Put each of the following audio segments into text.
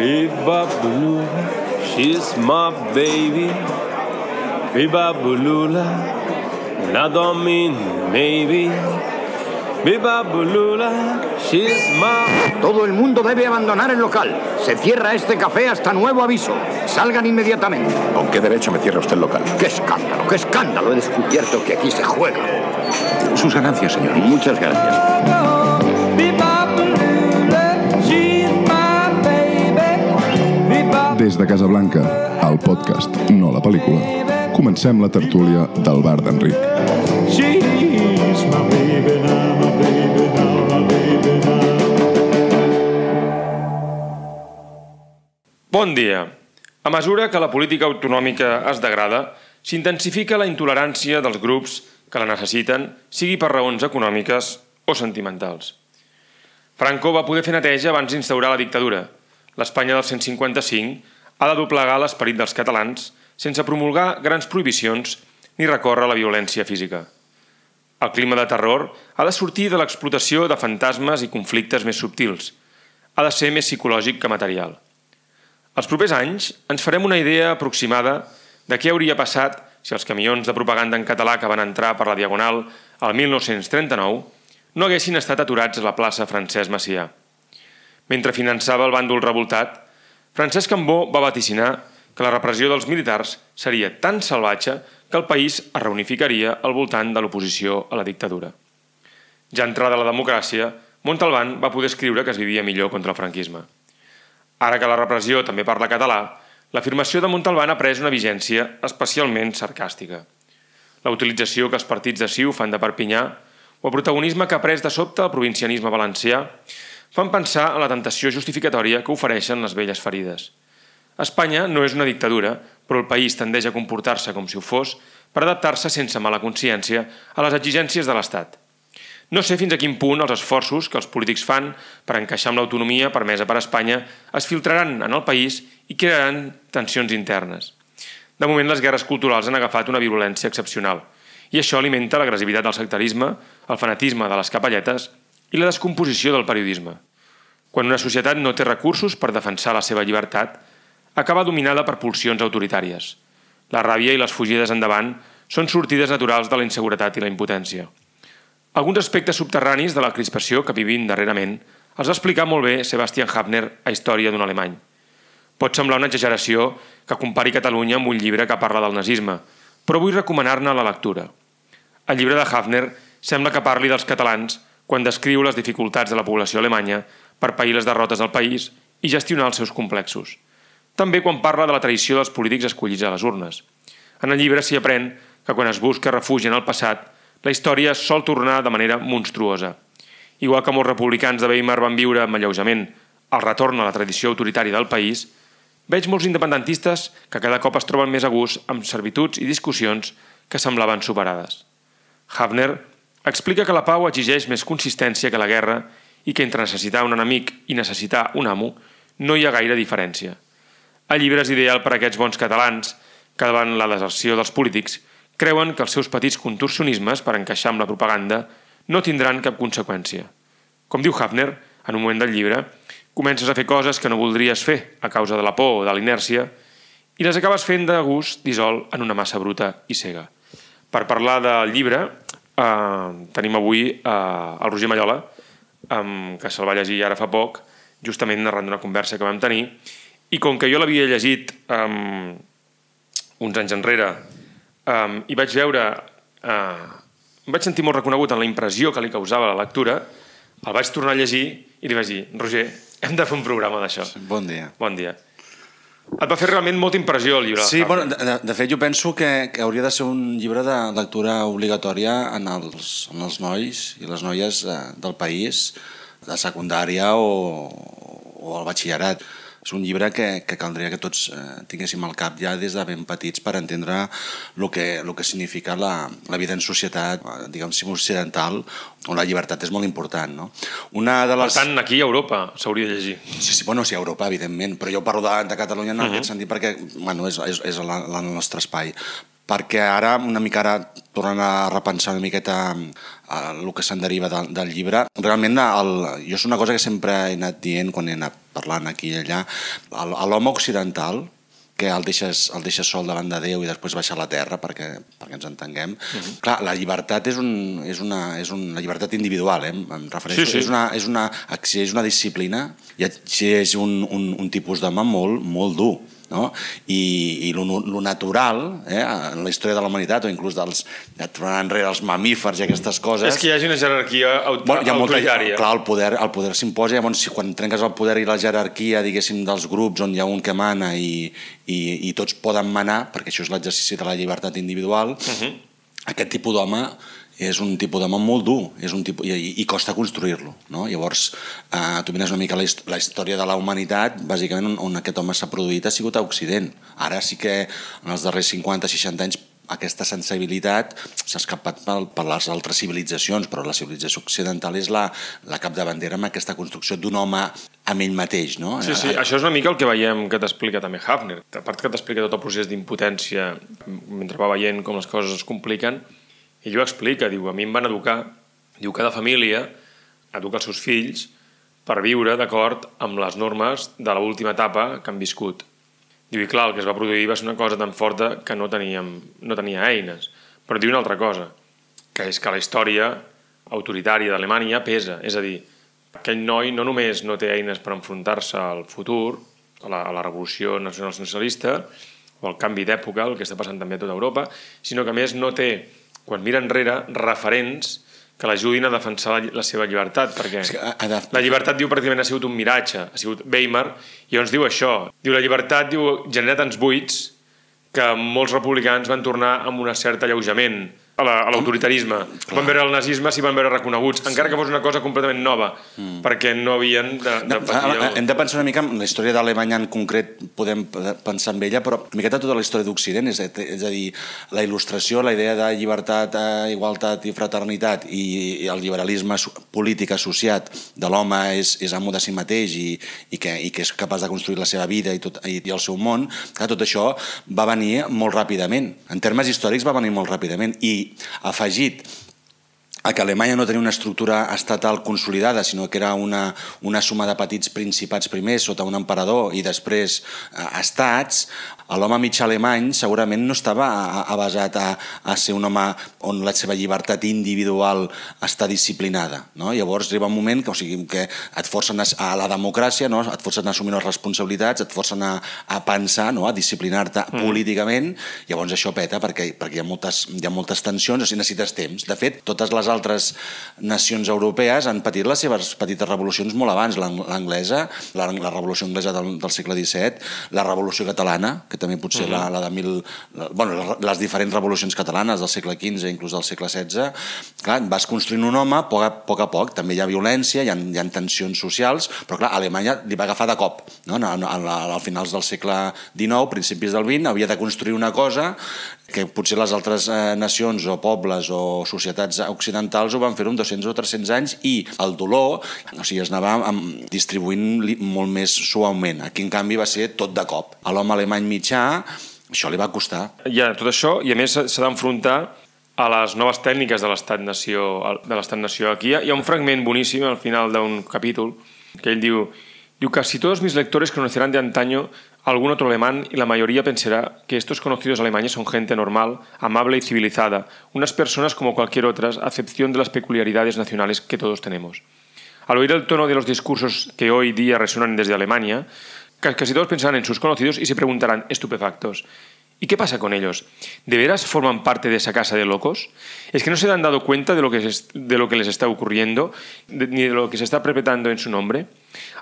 Biba Bulula, she's my baby. Biba Bulula, I don't mean maybe. Biba Bulula, she's my... Todo el mundo debe abandonar el local. Se cierra este café hasta nuevo aviso. Salgan inmediatamente. ¿Con qué derecho me cierra usted el local? ¡Qué escándalo, qué escándalo! He descubierto que aquí se juega. Sus ganancias, señor. Muchas gracias. De Casablanca, el podcast, no la pel·lícula, comencem la tertúlia del bar d'Enric. Bon dia. A mesura que la política autonòmica es degrada, s'intensifica la intolerància dels grups que la necessiten, sigui per raons econòmiques o sentimentals. Franco va poder fer neteja abans d'instaurar la dictadura. L'Espanya del 155 ha de doblegar l'esperit dels catalans sense promulgar grans prohibicions ni recórrer a la violència física. El clima de terror ha de sortir de l'explotació de fantasmes i conflictes més subtils. Ha de ser més psicològic que material. Els propers anys ens farem una idea aproximada de què hauria passat si els camions de propaganda en català que van entrar per la Diagonal al 1939 no haguessin estat aturats a la plaça Francesc Macià. Mentre finançava el bàndol revoltat, Francesc Cambó va vaticinar que la repressió dels militars seria tan salvatge que el país es reunificaria al voltant de l'oposició a la dictadura. Ja entrada la democràcia, Montalbán va poder escriure que es vivia millor contra el franquisme. Ara que la repressió també parla català, l'afirmació de Montalbán ha pres una vigència especialment sarcàstica. La utilització que els partits de Ciu fan de Perpinyà o el protagonisme que ha pres de sobte el provincianisme valencià fan pensar en la tentació justificatòria que ofereixen les velles ferides. Espanya no és una dictadura, però el país tendeix a comportar-se com si ho fos per adaptar-se sense mala consciència a les exigències de l'Estat. No sé fins a quin punt els esforços que els polítics fan per encaixar amb l'autonomia permesa per Espanya es filtraran en el país i crearan tensions internes. De moment, les guerres culturals han agafat una virulència excepcional i això alimenta l'agressivitat del sectarisme, el fanatisme de les capelletes i la descomposició del periodisme. Quan una societat no té recursos per defensar la seva llibertat, acaba dominada per pulsions autoritàries. La ràbia i les fugides endavant són sortides naturals de la inseguretat i la impotència. Alguns aspectes subterranis de la crispació que vivim darrerament els va explicar molt bé Sebastian Hafner a Història d'un alemany. Pot semblar una exageració que compari Catalunya amb un llibre que parla del nazisme, però vull recomanar-ne la lectura. El llibre de Hafner sembla que parli dels catalans quan descriu les dificultats de la població alemanya per pair les derrotes del país i gestionar els seus complexos. També quan parla de la traïció dels polítics escollits a les urnes. En el llibre s'hi aprèn que quan es busca refugi en el passat, la història sol tornar de manera monstruosa. Igual que molts republicans de Weimar van viure amb alleujament el retorn a la tradició autoritària del país, veig molts independentistes que cada cop es troben més a gust amb servituds i discussions que semblaven superades. Hafner explica que la pau exigeix més consistència que la guerra i que entre necessitar un enemic i necessitar un amo no hi ha gaire diferència. El llibre és ideal per a aquests bons catalans que davant la deserció dels polítics creuen que els seus petits contorsionismes per encaixar amb la propaganda no tindran cap conseqüència. Com diu Hafner, en un moment del llibre, comences a fer coses que no voldries fer a causa de la por o de l'inèrcia i les acabes fent de gust dissol en una massa bruta i cega. Per parlar del llibre, eh, tenim avui eh, el Roger Mallola, eh, que se'l va llegir ara fa poc, justament narrant una conversa que vam tenir, i com que jo l'havia llegit eh, uns anys enrere um, i vaig veure... Uh, em vaig sentir molt reconegut en la impressió que li causava la lectura, el vaig tornar a llegir i li vaig dir, Roger, hem de fer un programa d'això. Bon dia. Bon dia. Et va fer realment molta impressió el llibre. Sí, bueno, de, de fet jo penso que, que hauria de ser un llibre de lectura obligatòria en els, en els nois i les noies eh, del país, de secundària o, o al batxillerat. És un llibre que, que caldria que tots eh, tinguéssim al cap ja des de ben petits per entendre el que, el que significa la, la vida en societat, eh, diguem occidental, on la llibertat és molt important. No? Una de Per les... tant, aquí a Europa s'hauria de llegir. Sí, sí, bueno, sí, a Europa, evidentment, però jo parlo de, de Catalunya en Mhm. aquest sentit perquè bueno, és, és, és la, nostre espai. Perquè ara, una mica ara, tornant a repensar una miqueta eh, el que se'n deriva del, del llibre, realment el, jo és una cosa que sempre he anat dient quan he anat parlant aquí i allà, a l'home occidental, que el deixes, el deixes sol davant de Déu i després baixa a la terra perquè, perquè ens entenguem. Uh -huh. Clar, la llibertat és, un, és, una, és una llibertat individual, eh? em refereixo. Sí, sí. És, una, és, una, exigeix una disciplina i exigeix un, un, un tipus d'home molt, molt dur no? i, i lo, lo natural eh, en la història de la humanitat o inclús dels, ja tornant enrere els mamífers i aquestes coses És que hi hagi una jerarquia aut Bueno, hi ha molta, autoritària. clar, el poder, el poder s'imposa, llavors si quan trenques el poder i la jerarquia, diguéssim, dels grups on hi ha un que mana i, i, i tots poden manar, perquè això és l'exercici de la llibertat individual, uh -huh. aquest tipus d'home és un tipus d'home molt dur és un tipus, i, i costa construir-lo. No? Llavors, eh, tu mires una mica la, la història de la humanitat, bàsicament on, on aquest home s'ha produït ha sigut a Occident. Ara sí que en els darrers 50-60 anys aquesta sensibilitat s'ha escapat per, per les altres civilitzacions, però la civilització occidental és la, la capdavantera amb aquesta construcció d'un home amb ell mateix. No? Sí, sí, això és una mica el que veiem que t'explica també Hafner. A part que t'explica tot el procés d'impotència mentre va veient com les coses es compliquen, ell ho explica, diu, a mi em van educar, diu, cada família educa els seus fills per viure d'acord amb les normes de l'última etapa que han viscut. Diu, i clar, el que es va produir va ser una cosa tan forta que no, teníem, no tenia eines. Però diu una altra cosa, que és que la història autoritària d'Alemanya pesa. És a dir, aquell noi no només no té eines per enfrontar-se al futur, a la, a la revolució nacional socialista, o al canvi d'època, el que està passant també a tota Europa, sinó que a més no té, quan mira enrere, referents que l'ajudin a defensar la, la seva llibertat, perquè És que de- la llibertat, diu, pràcticament ha sigut un miratge, ha sigut Weimar, i llavors diu això, diu, la llibertat diu, genera tants buits que molts republicans van tornar amb un cert alleujament a la- a l'autoritarisme. La, van veure el nazisme s'hi van veure reconeguts, encara que fos una cosa completament nova, mm. perquè no havien de, de No, patir el... hem de pensar una mica en la història d'Alemanya en concret, podem pensar en ella, però una miqueta tota la història d'Occident, és, és a dir, la il·lustració, la idea de llibertat, eh, igualtat i fraternitat i, i el liberalisme polític associat de l'home és, és amo de si mateix i, i, que, i que és capaç de construir la seva vida i, tot, i, i el seu món, clar, tot això va venir molt ràpidament. En termes històrics va venir molt ràpidament i afegit a que Alemanya no tenia una estructura estatal consolidada, sinó que era una, una suma de petits principats primers sota un emperador i després eh, estats, l'home mig alemany segurament no estava a- a- avasat a, a ser un home on la seva llibertat individual està disciplinada. No? Llavors arriba un moment que, o sigui, que et forcen a, a la democràcia, no? et forcen a assumir les responsabilitats, et forcen a, a pensar, no? a disciplinar-te mm. políticament, llavors això peta perquè, perquè hi, ha moltes, hi ha moltes tensions, o sigui, necessites temps. De fet, totes les altres nacions europees han patit les seves petites revolucions molt abans, l'ang- l'anglesa, la, la revolució anglesa del, del segle XVII, la revolució catalana, que també potser uh -huh. la, la de mil... La, bueno, les, diferents revolucions catalanes del segle XV, inclús del segle XVI, clar, vas construint un home a poc a poc, a poc. també hi ha violència, hi ha, hi ha tensions socials, però clar, Alemanya li va agafar de cop, no? a, a, a, a finals del segle XIX, principis del XX, havia de construir una cosa que potser les altres eh, nacions o pobles o societats occidentals ho van fer en 200 o 300 anys i el dolor o sigui, es anava distribuint molt més suaument. Aquí, en canvi, va ser tot de cop. A l'home alemany mitjà això li va costar. Ha tot això, i a més s'ha d'enfrontar a les noves tècniques de l'estat-nació de l'estat-nació. Aquí hi ha, un fragment boníssim al final d'un capítol que ell diu, diu casi todos mis lectores conocerán de antaño algún otro alemán y la mayoría pensará que estos conocidos alemanes son gente normal, amable y civilizada, unas personas como cualquier otras, a excepción de las peculiaridades nacionales que todos tenemos. Al oír el tono de los discursos que hoy día resuenan desde Alemania, ca- casi todos pensarán en sus conocidos y se preguntarán, estupefactos, ¿y qué pasa con ellos? ¿De veras forman parte de esa casa de locos? ¿Es que no se han dado cuenta de lo que, les está ocurriendo, ni de lo que se está perpetrando en su nombre?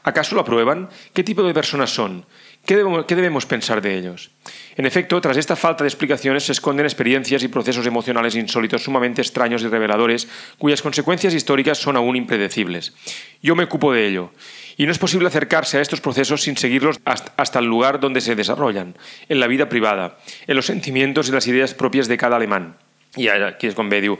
¿Acaso lo aprueban? ¿Qué tipo de personas son? ¿Qué debemos, pensar de ellos? En efecto, tras esta falta de explicaciones se esconden experiencias y procesos emocionales insólitos sumamente extraños y reveladores, cuyas consecuencias históricas son aún impredecibles. Yo me ocupo de ello. Y no es posible acercarse a estos procesos sin seguirlos hasta el lugar donde se desarrollan, en la vida privada, en los sentimientos y las ideas propias de cada alemán. Y aquí es con ve, diu,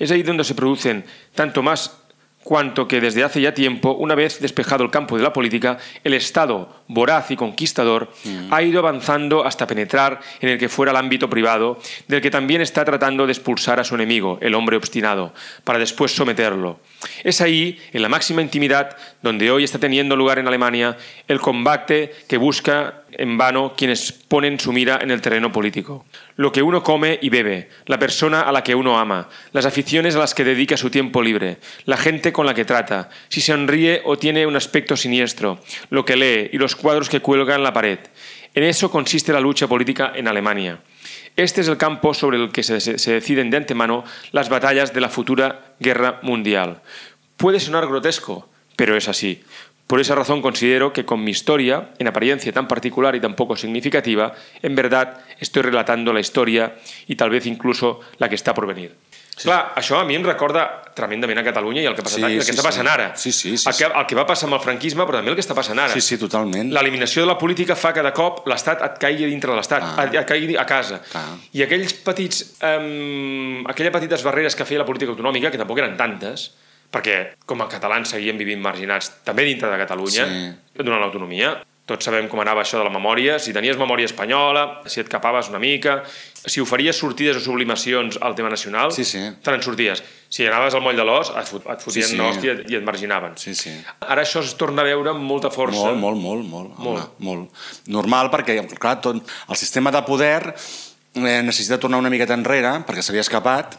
es ahí donde se producen tanto más cuanto que desde hace ya tiempo, una vez despejado el campo de la política, el Estado, voraz y conquistador, ha ido avanzando hasta penetrar en el que fuera el ámbito privado, del que también está tratando de expulsar a su enemigo, el hombre obstinado, para después someterlo. Es ahí, en la máxima intimidad, donde hoy está teniendo lugar en Alemania el combate que busca en vano quienes ponen su mira en el terreno político. Lo que uno come y bebe, la persona a la que uno ama, las aficiones a las que dedica su tiempo libre, la gente con la que trata, si sonríe o tiene un aspecto siniestro, lo que lee y los cuadros que cuelga en la pared. En eso consiste la lucha política en Alemania. Este es el campo sobre el que se, se deciden de antemano las batallas de la futura guerra mundial. Puede sonar grotesco, pero es así. Por esa razón considero que con mi historia, en apariencia tan particular y tan poco significativa, en verdad estoy relatando la historia i tal vez incluso la que està por venir. Sí. Clar, això a mi em recorda tremendament a Catalunya i el que, passa, Sí, el que sí, està sí. passant ara. Sí, sí, sí, el, que, el que va passar amb el franquisme, però també el que està passant ara. Sí, sí, totalment. L'eliminació de la política fa que de cop l'Estat et caigui dintre de l'Estat, Ah. et, caigui a casa. Clar. I aquells petits, um, aquelles petites barreres que feia la política autonòmica, que tampoc eren tantes, perquè com a catalans seguíem vivint marginats també dintre de Catalunya, Sí. durant l'autonomia. Tots sabem com anava això de la memòria, si tenies memòria espanyola, si et capaves una mica, si oferies sortides o sublimacions al tema nacional, Sí, sí. te n'en sorties. Si anaves al moll de l'os, et, fot, et fotien Sí, sí. sí. i, et, marginaven. Sí, sí. Ara això es torna a veure amb molta força. Molt, molt, molt, molt, Molt. molt. molt. Normal, perquè, clar, tot, el sistema de poder eh, necessita tornar una miqueta enrere, perquè s'havia escapat,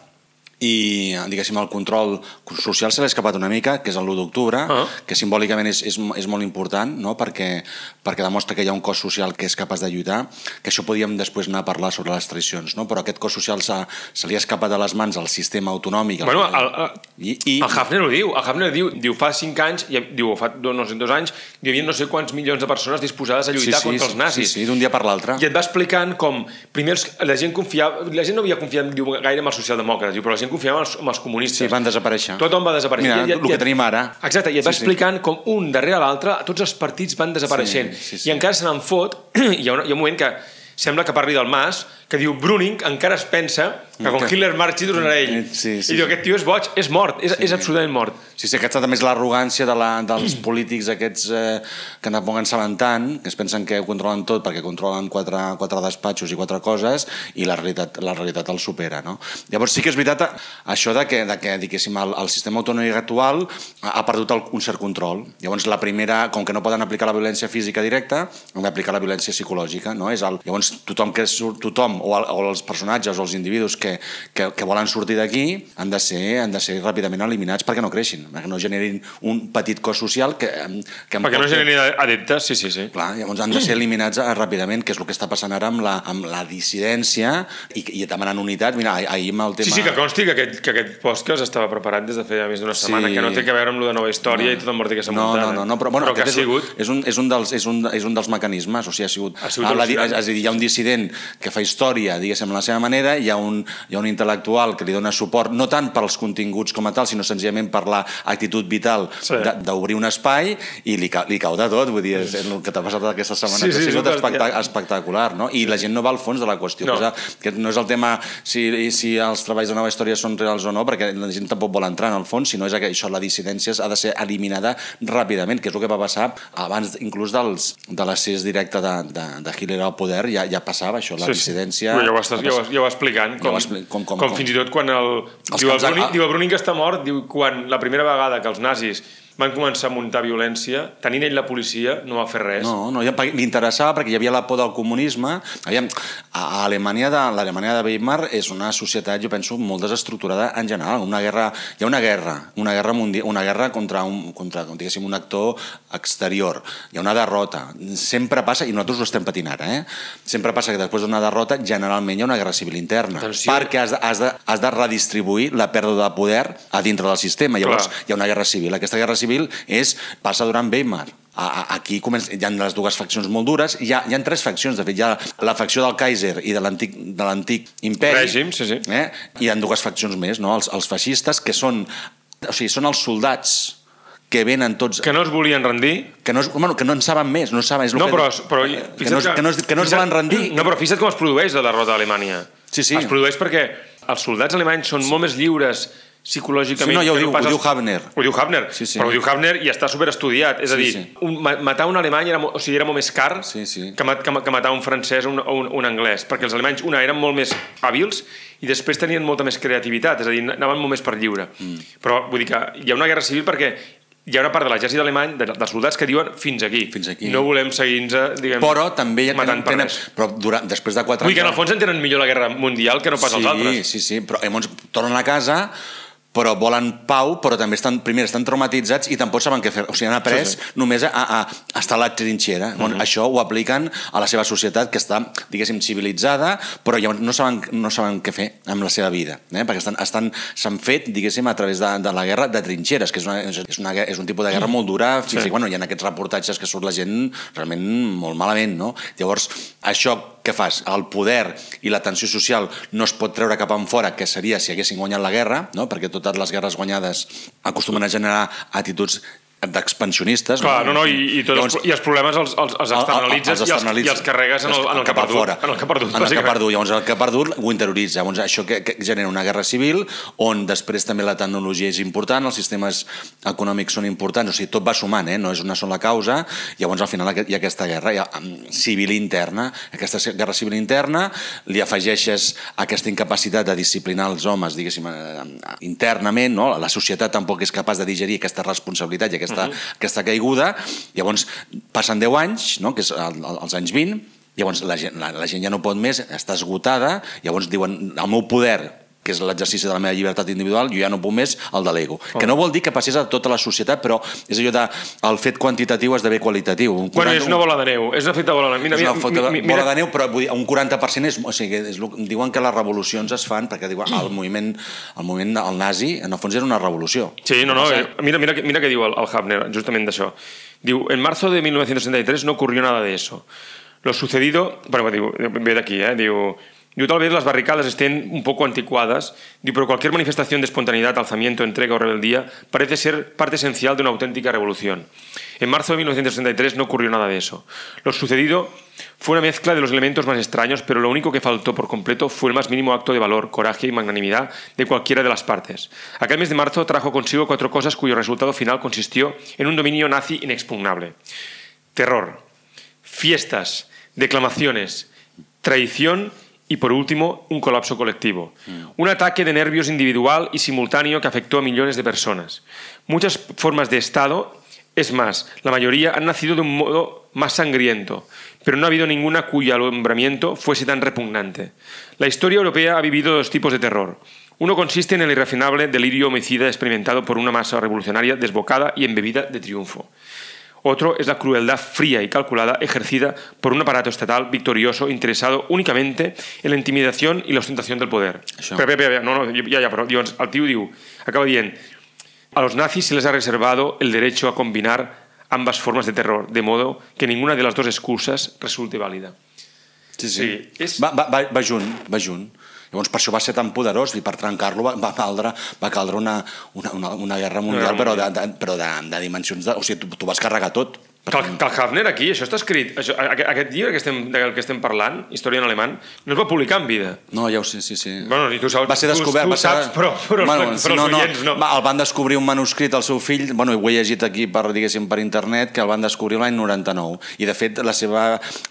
i, diguéssim, el control social se l'ha escapat una mica, que és el l'1 d'octubre, Ah. que simbòlicament és, és, és molt important, no? perquè, perquè demostra que hi ha un cos social que és capaç de lluitar, que això podíem després anar a parlar sobre les tradicions, no? però aquest cos social se li ha escapat de les mans al sistema autonòmic. Bueno, el, el, I, i, el Hafner ho diu, el Hafner diu, diu fa 5 anys, i, diu fa no sé, dos anys, hi havia no sé quants milions de persones disposades a lluitar contra els nazis. Sí, sí, d'un dia per l'altre. I et va explicant com, primer la gent confiava, la gent no havia confiat diu, gaire en els socialdemòcrates, diu, però la gent confiava en els, en els comunistes. Sí, van desaparèixer. Tothom va desaparèixer. Mira, I- i- el que tenim ara. Exacte, i et va Sí, sí. explicant com un darrere l'altre tots els partits van desapareixent. Sí, sí, sí. I encara se n'en fot, i hi ha, un, hi ha un moment que sembla que parli del Mas, que diu Bruning encara es pensa que quan Hitler marxi tornarà ell. Sí, sí, I diu, sí. aquest tio és boig, és mort, és, és absolutament mort. Sí, sí, aquesta també és l'arrogància de la, dels polítics aquests eh, que tampoc en saben tant, que es pensen que ho controlen tot perquè controlen quatre, quatre despatxos i quatre coses i la realitat, la realitat el supera. No? Llavors sí que és veritat eh, això de que, de que diguéssim, el, el sistema autonòmic actual ha, ha perdut el, un cert control. Llavors la primera, com que no poden aplicar la violència física directa, han d'aplicar la violència psicològica. No? És el, llavors tothom, que surt, tothom o, el, o els personatges o els individus que, que, que volen sortir d'aquí han, de ser, han de ser ràpidament eliminats perquè no creixin, perquè no generin un petit cos social que... que Perquè no poc- generi adeptes, sí, sí, sí. Clar, llavors han de ser eliminats eh, ràpidament, que és el que està passant ara amb la, amb la dissidència i, i demanant unitat. Mira, ah- ahir amb el tema... Sí, sí, que consti que aquest, que aquest podcast estava preparat des de feia més d'una Sí. setmana, que no té que veure amb de nova història i tot el morter que s'ha no, muntat. no, no, no, però, bueno, però que ha sigut... és, un, és, un dels, és, un, és un dels mecanismes, o sigui, ha sigut... Ha sigut ah, la, és a dir, hi ha un dissident que fa història, diguéssim, a la seva manera, hi ha un, hi ha un intel·lectual que li dona suport, no tant pels continguts com a tal, sinó senzillament per l'actitud vital Sí. d'obrir un espai i li, ca, li cau de tot, vull dir, és el que t'ha passat aquesta setmana, Sí, que sí, ha sigut espectac dia. espectacular, no? I la gent no va al fons de la qüestió, No. que no és el tema si, si els treballs de nova història són reals o no, perquè la gent tampoc vol entrar en el fons, sinó és que això, la dissidència ha de ser eliminada ràpidament, que és el que va passar abans inclús dels, de l'accés directe de, de, de Hitler al poder, ja, ja passava això, la dissidència... Però ja ho, estàs, ja, ho, ja ho explicant. Ja Com, ho expli- com- com- com, com. fins i tot quan el... Els Diu el, de- Bruning, diu el Bruning que està mort, diu quan la primera vegada que els nazis van començar a muntar violència, tenint ell la policia, no va fer res. No, no, ja li interessava perquè hi havia la por del comunisme. Aviam, a a Alemanya de l'Alemanya de Weimar és una societat, jo penso, molt desestructurada en general. Una guerra, hi ha una guerra, una guerra mundial, una guerra contra un, contra, diguéssim, un actor exterior. Hi ha una derrota. Sempre passa, i nosaltres ho estem patint ara, eh? Sempre passa que després d'una derrota generalment hi ha una guerra civil interna. Atenció. Perquè has de, has, de, has de redistribuir la pèrdua de poder a dintre del sistema. Llavors Clar. hi ha una guerra civil. Aquesta guerra civil és, passa durant Weimar. Aquí comença, hi ha les dues faccions molt dures, hi ha, hi ha tres faccions, de fet, hi ha la facció del Kaiser i de l'antic imperi, Règim, sí, sí. Eh? hi ha dues faccions més, no? els, els feixistes, que són, o sigui, són els soldats que venen tots... Que no es volien rendir. que no, es, bueno, que no en saben més, no saben... És No, que, però, però que, no, que, no, es- que no es volen rendir. No, però fixa't com es produeix la derrota d'Alemanya. Sí, sí. Es produeix perquè els soldats alemanys són molt més lliures psicològicament... Sí, no, ja ho diu- pas ho els- diu Hafner. Ho diu Hafner, Sí, sí. però ho diu Hafner i està superestudiat. És a Sí, dir, sí. un, ma- matar un alemany era, o sigui, era molt més car Sí, sí. Que, mat, que, que matar un francès o un, un, un anglès, perquè els alemanys, una, eren molt més hàbils i després tenien molta més creativitat, és a dir, anaven molt més per lliure. Mm. Però vull dir que hi ha una guerra civil perquè hi ha una part de l'exèrcit alemany, de, dels soldats, que diuen fins aquí. Fins aquí. No volem seguir-nos, diguem, Però també ja tenen, per tenen però durant, després de 4 Vull dir que en el anys... fons entenen millor la guerra mundial que no pas sí, els altres. Sí, sí, però llavors tornen a casa però volen pau, però també estan, primer estan traumatitzats i tampoc saben què fer. O sigui, han après sí, sí. només a, a, a estar a la trinxera. Uh -huh. Això ho apliquen a la seva societat, que està, diguéssim, civilitzada, però llavors no saben, no saben què fer amb la seva vida, eh? perquè estan estan s'han fet, diguéssim, a través de, de la guerra de trinxeres, que és, una, és, una, és un tipus de guerra molt dura, físic. Sí. Bueno, hi ha aquests reportatges que surt la gent realment molt malament, no? Llavors, això què fas? El poder i la tensió social no es pot treure cap en fora, que seria si haguessin guanyat la guerra, no? perquè totes les guerres guanyades acostumen a generar actituds d'expansionistes. Clar, no, no, i, i, tots Llavors, els, i els problemes els, els, els externalitzes, els i, els, i els carregues en el, en el que perdut. fora. En el que perdut, en el que perdut. Llavors, el que perdut ho interioritza. Llavors, això que, que genera una guerra civil on després també la tecnologia és important, els sistemes econòmics són importants, o sigui, tot va sumant, eh? no és una sola causa. Llavors, al final, hi ha aquesta guerra hi ha, mm, civil interna. Aquesta guerra civil interna li afegeixes aquesta incapacitat de disciplinar els homes, diguéssim, eh, internament, no? la societat tampoc és capaç de digerir aquesta responsabilitat i aquesta, uh -huh. aquesta caiguda. Llavors, passen 10 anys, no? que és el, el, els anys 20, Llavors la gent, la, la gent ja no pot més, està esgotada, llavors diuen el meu poder que és l'exercici de la meva llibertat individual, jo ja no puc més el de l'ego. Oh. Que no vol dir que passés a tota la societat, però és allò de el fet quantitatiu esdevé qualitatiu. Un Bueno, 40 és una bola de neu, és un efecte bola de neu. Mira, és una mira, mi- mi- bola mira, de neu, però vull dir, un 40% és... O sigui, és, diuen que les revolucions es fan perquè diuen, el moviment, el moviment el nazi, en el fons, era una revolució. Sí, no, no, mira, mira, mira què diu el, el Hafner, justament d'això. Diu, en marzo de 1963 no ocurrió nada de eso. Lo sucedido, bueno, diu, ve d'aquí, eh, diu, diu, tal vez las barricadas estén un poco anticuadas, pero cualquier manifestación de espontaneidad, alzamiento, entrega o rebeldía parece ser parte esencial de una auténtica revolución. En marzo de 1963 no ocurrió nada de eso. Lo sucedido fue una mezcla de los elementos más extraños, pero lo único que faltó por completo fue el más mínimo acto de valor, coraje y magnanimidad de cualquiera de las partes. Aquel mes de marzo trajo consigo cuatro cosas cuyo resultado final consistió en un dominio nazi inexpugnable. Terror, fiestas, declamaciones, traición y, por último, un colapso colectivo. Un ataque de nervios individual y simultáneo que afectó a millones de personas. Muchas formas de Estado, es más, la mayoría han nacido de un modo más sangriento, pero no ha habido ninguna cuyo alumbramiento fuese tan repugnante. La historia europea ha vivido dos tipos de terror. Uno consiste en el irrefinable delirio homicida experimentado por una masa revolucionaria desbocada y embebida de triunfo. Otro es la crueldad fría y calculada ejercida por un aparato estatal victorioso interesado únicamente en la intimidación i la ostentación del poder. Això. Espera, espera, espera, no, no, ja, ja, però llavors, el tio diu, acaba dient, a los nazis se les ha reservado el derecho a combinar ambas formas de terror, de modo que ninguna de las dos excusas resulte válida. Sí, sí. Sí, és- Va, va, va, va junt, va junt. Llavors, per això va ser tan poderós i per trencar-lo va, va, caldre, va caldre una, una, una, una guerra mundial, però, de, de, però de, de dimensions... De, o sigui, tu, tu vas carregar tot. Que el, que el Hafner aquí, això està escrit, això, aquest, aquest llibre que estem, del que estem parlant, Història en alemany, no es va publicar en vida. No, ja ho sé, sí, sí. Bueno, i tu saps, va ser descobert, tu, tu va ser... saps, però, però, bueno, però, els no, no, oients no. Va, el van descobrir un manuscrit al seu fill, bueno, ho he llegit aquí per, diguéssim, per internet, que el van descobrir l'any 99. I, de fet, la seva,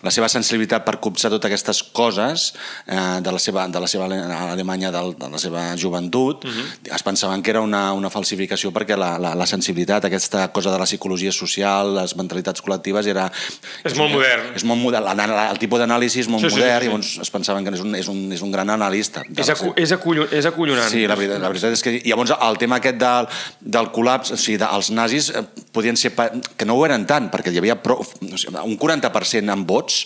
la seva sensibilitat per copsar totes aquestes coses eh, de la seva, de la seva ale- Alemanya, del, de la seva joventut, Mhm. es pensaven que era una, una falsificació perquè la, la, la sensibilitat, aquesta cosa de la psicologia social, les mentalitats col·lectives, era... És molt modern. És molt modern. El, el tipus d'anàlisi és molt Sí, sí, sí, modern sí. i llavors es pensaven que és un, és un, és un gran analista. És, acu és, acollo és acollonant. Sí, la veritat, la veritat és que... Llavors, el tema aquest del, del col·lapse, o sigui, de, els nazis eh, podien ser... que no ho eren tant, perquè hi havia prou, o sigui, un 40% en vots,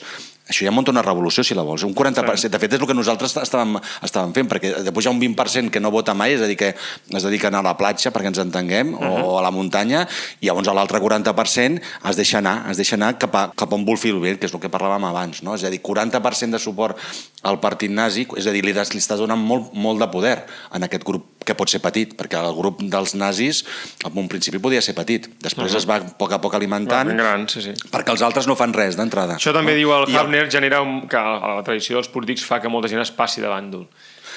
això ja munta una revolució, si la vols. Un 40%, de fet, és el que nosaltres estàvem, estàvem fent, perquè després hi ha un 20% que no vota mai, és a dir, que es dediquen a la platja, perquè ens entenguem, o a la muntanya, i llavors l'altre 40% es deixa anar, es deixa anar cap a, cap on vol fer el bé, que és el que parlàvem abans, no? És a dir, 40% de suport al partit nazi, és a dir, li, li estàs donant molt, molt de poder en aquest grup que pot ser petit, perquè el grup dels nazis en un principi podia ser petit, després es va a poc a poc alimentant, gran, sí, sí. perquè els altres no fan res d'entrada. Això també no? diu el I Hafner, genera un, que la tradició dels polítics fa que molta gent es passi de bàndol.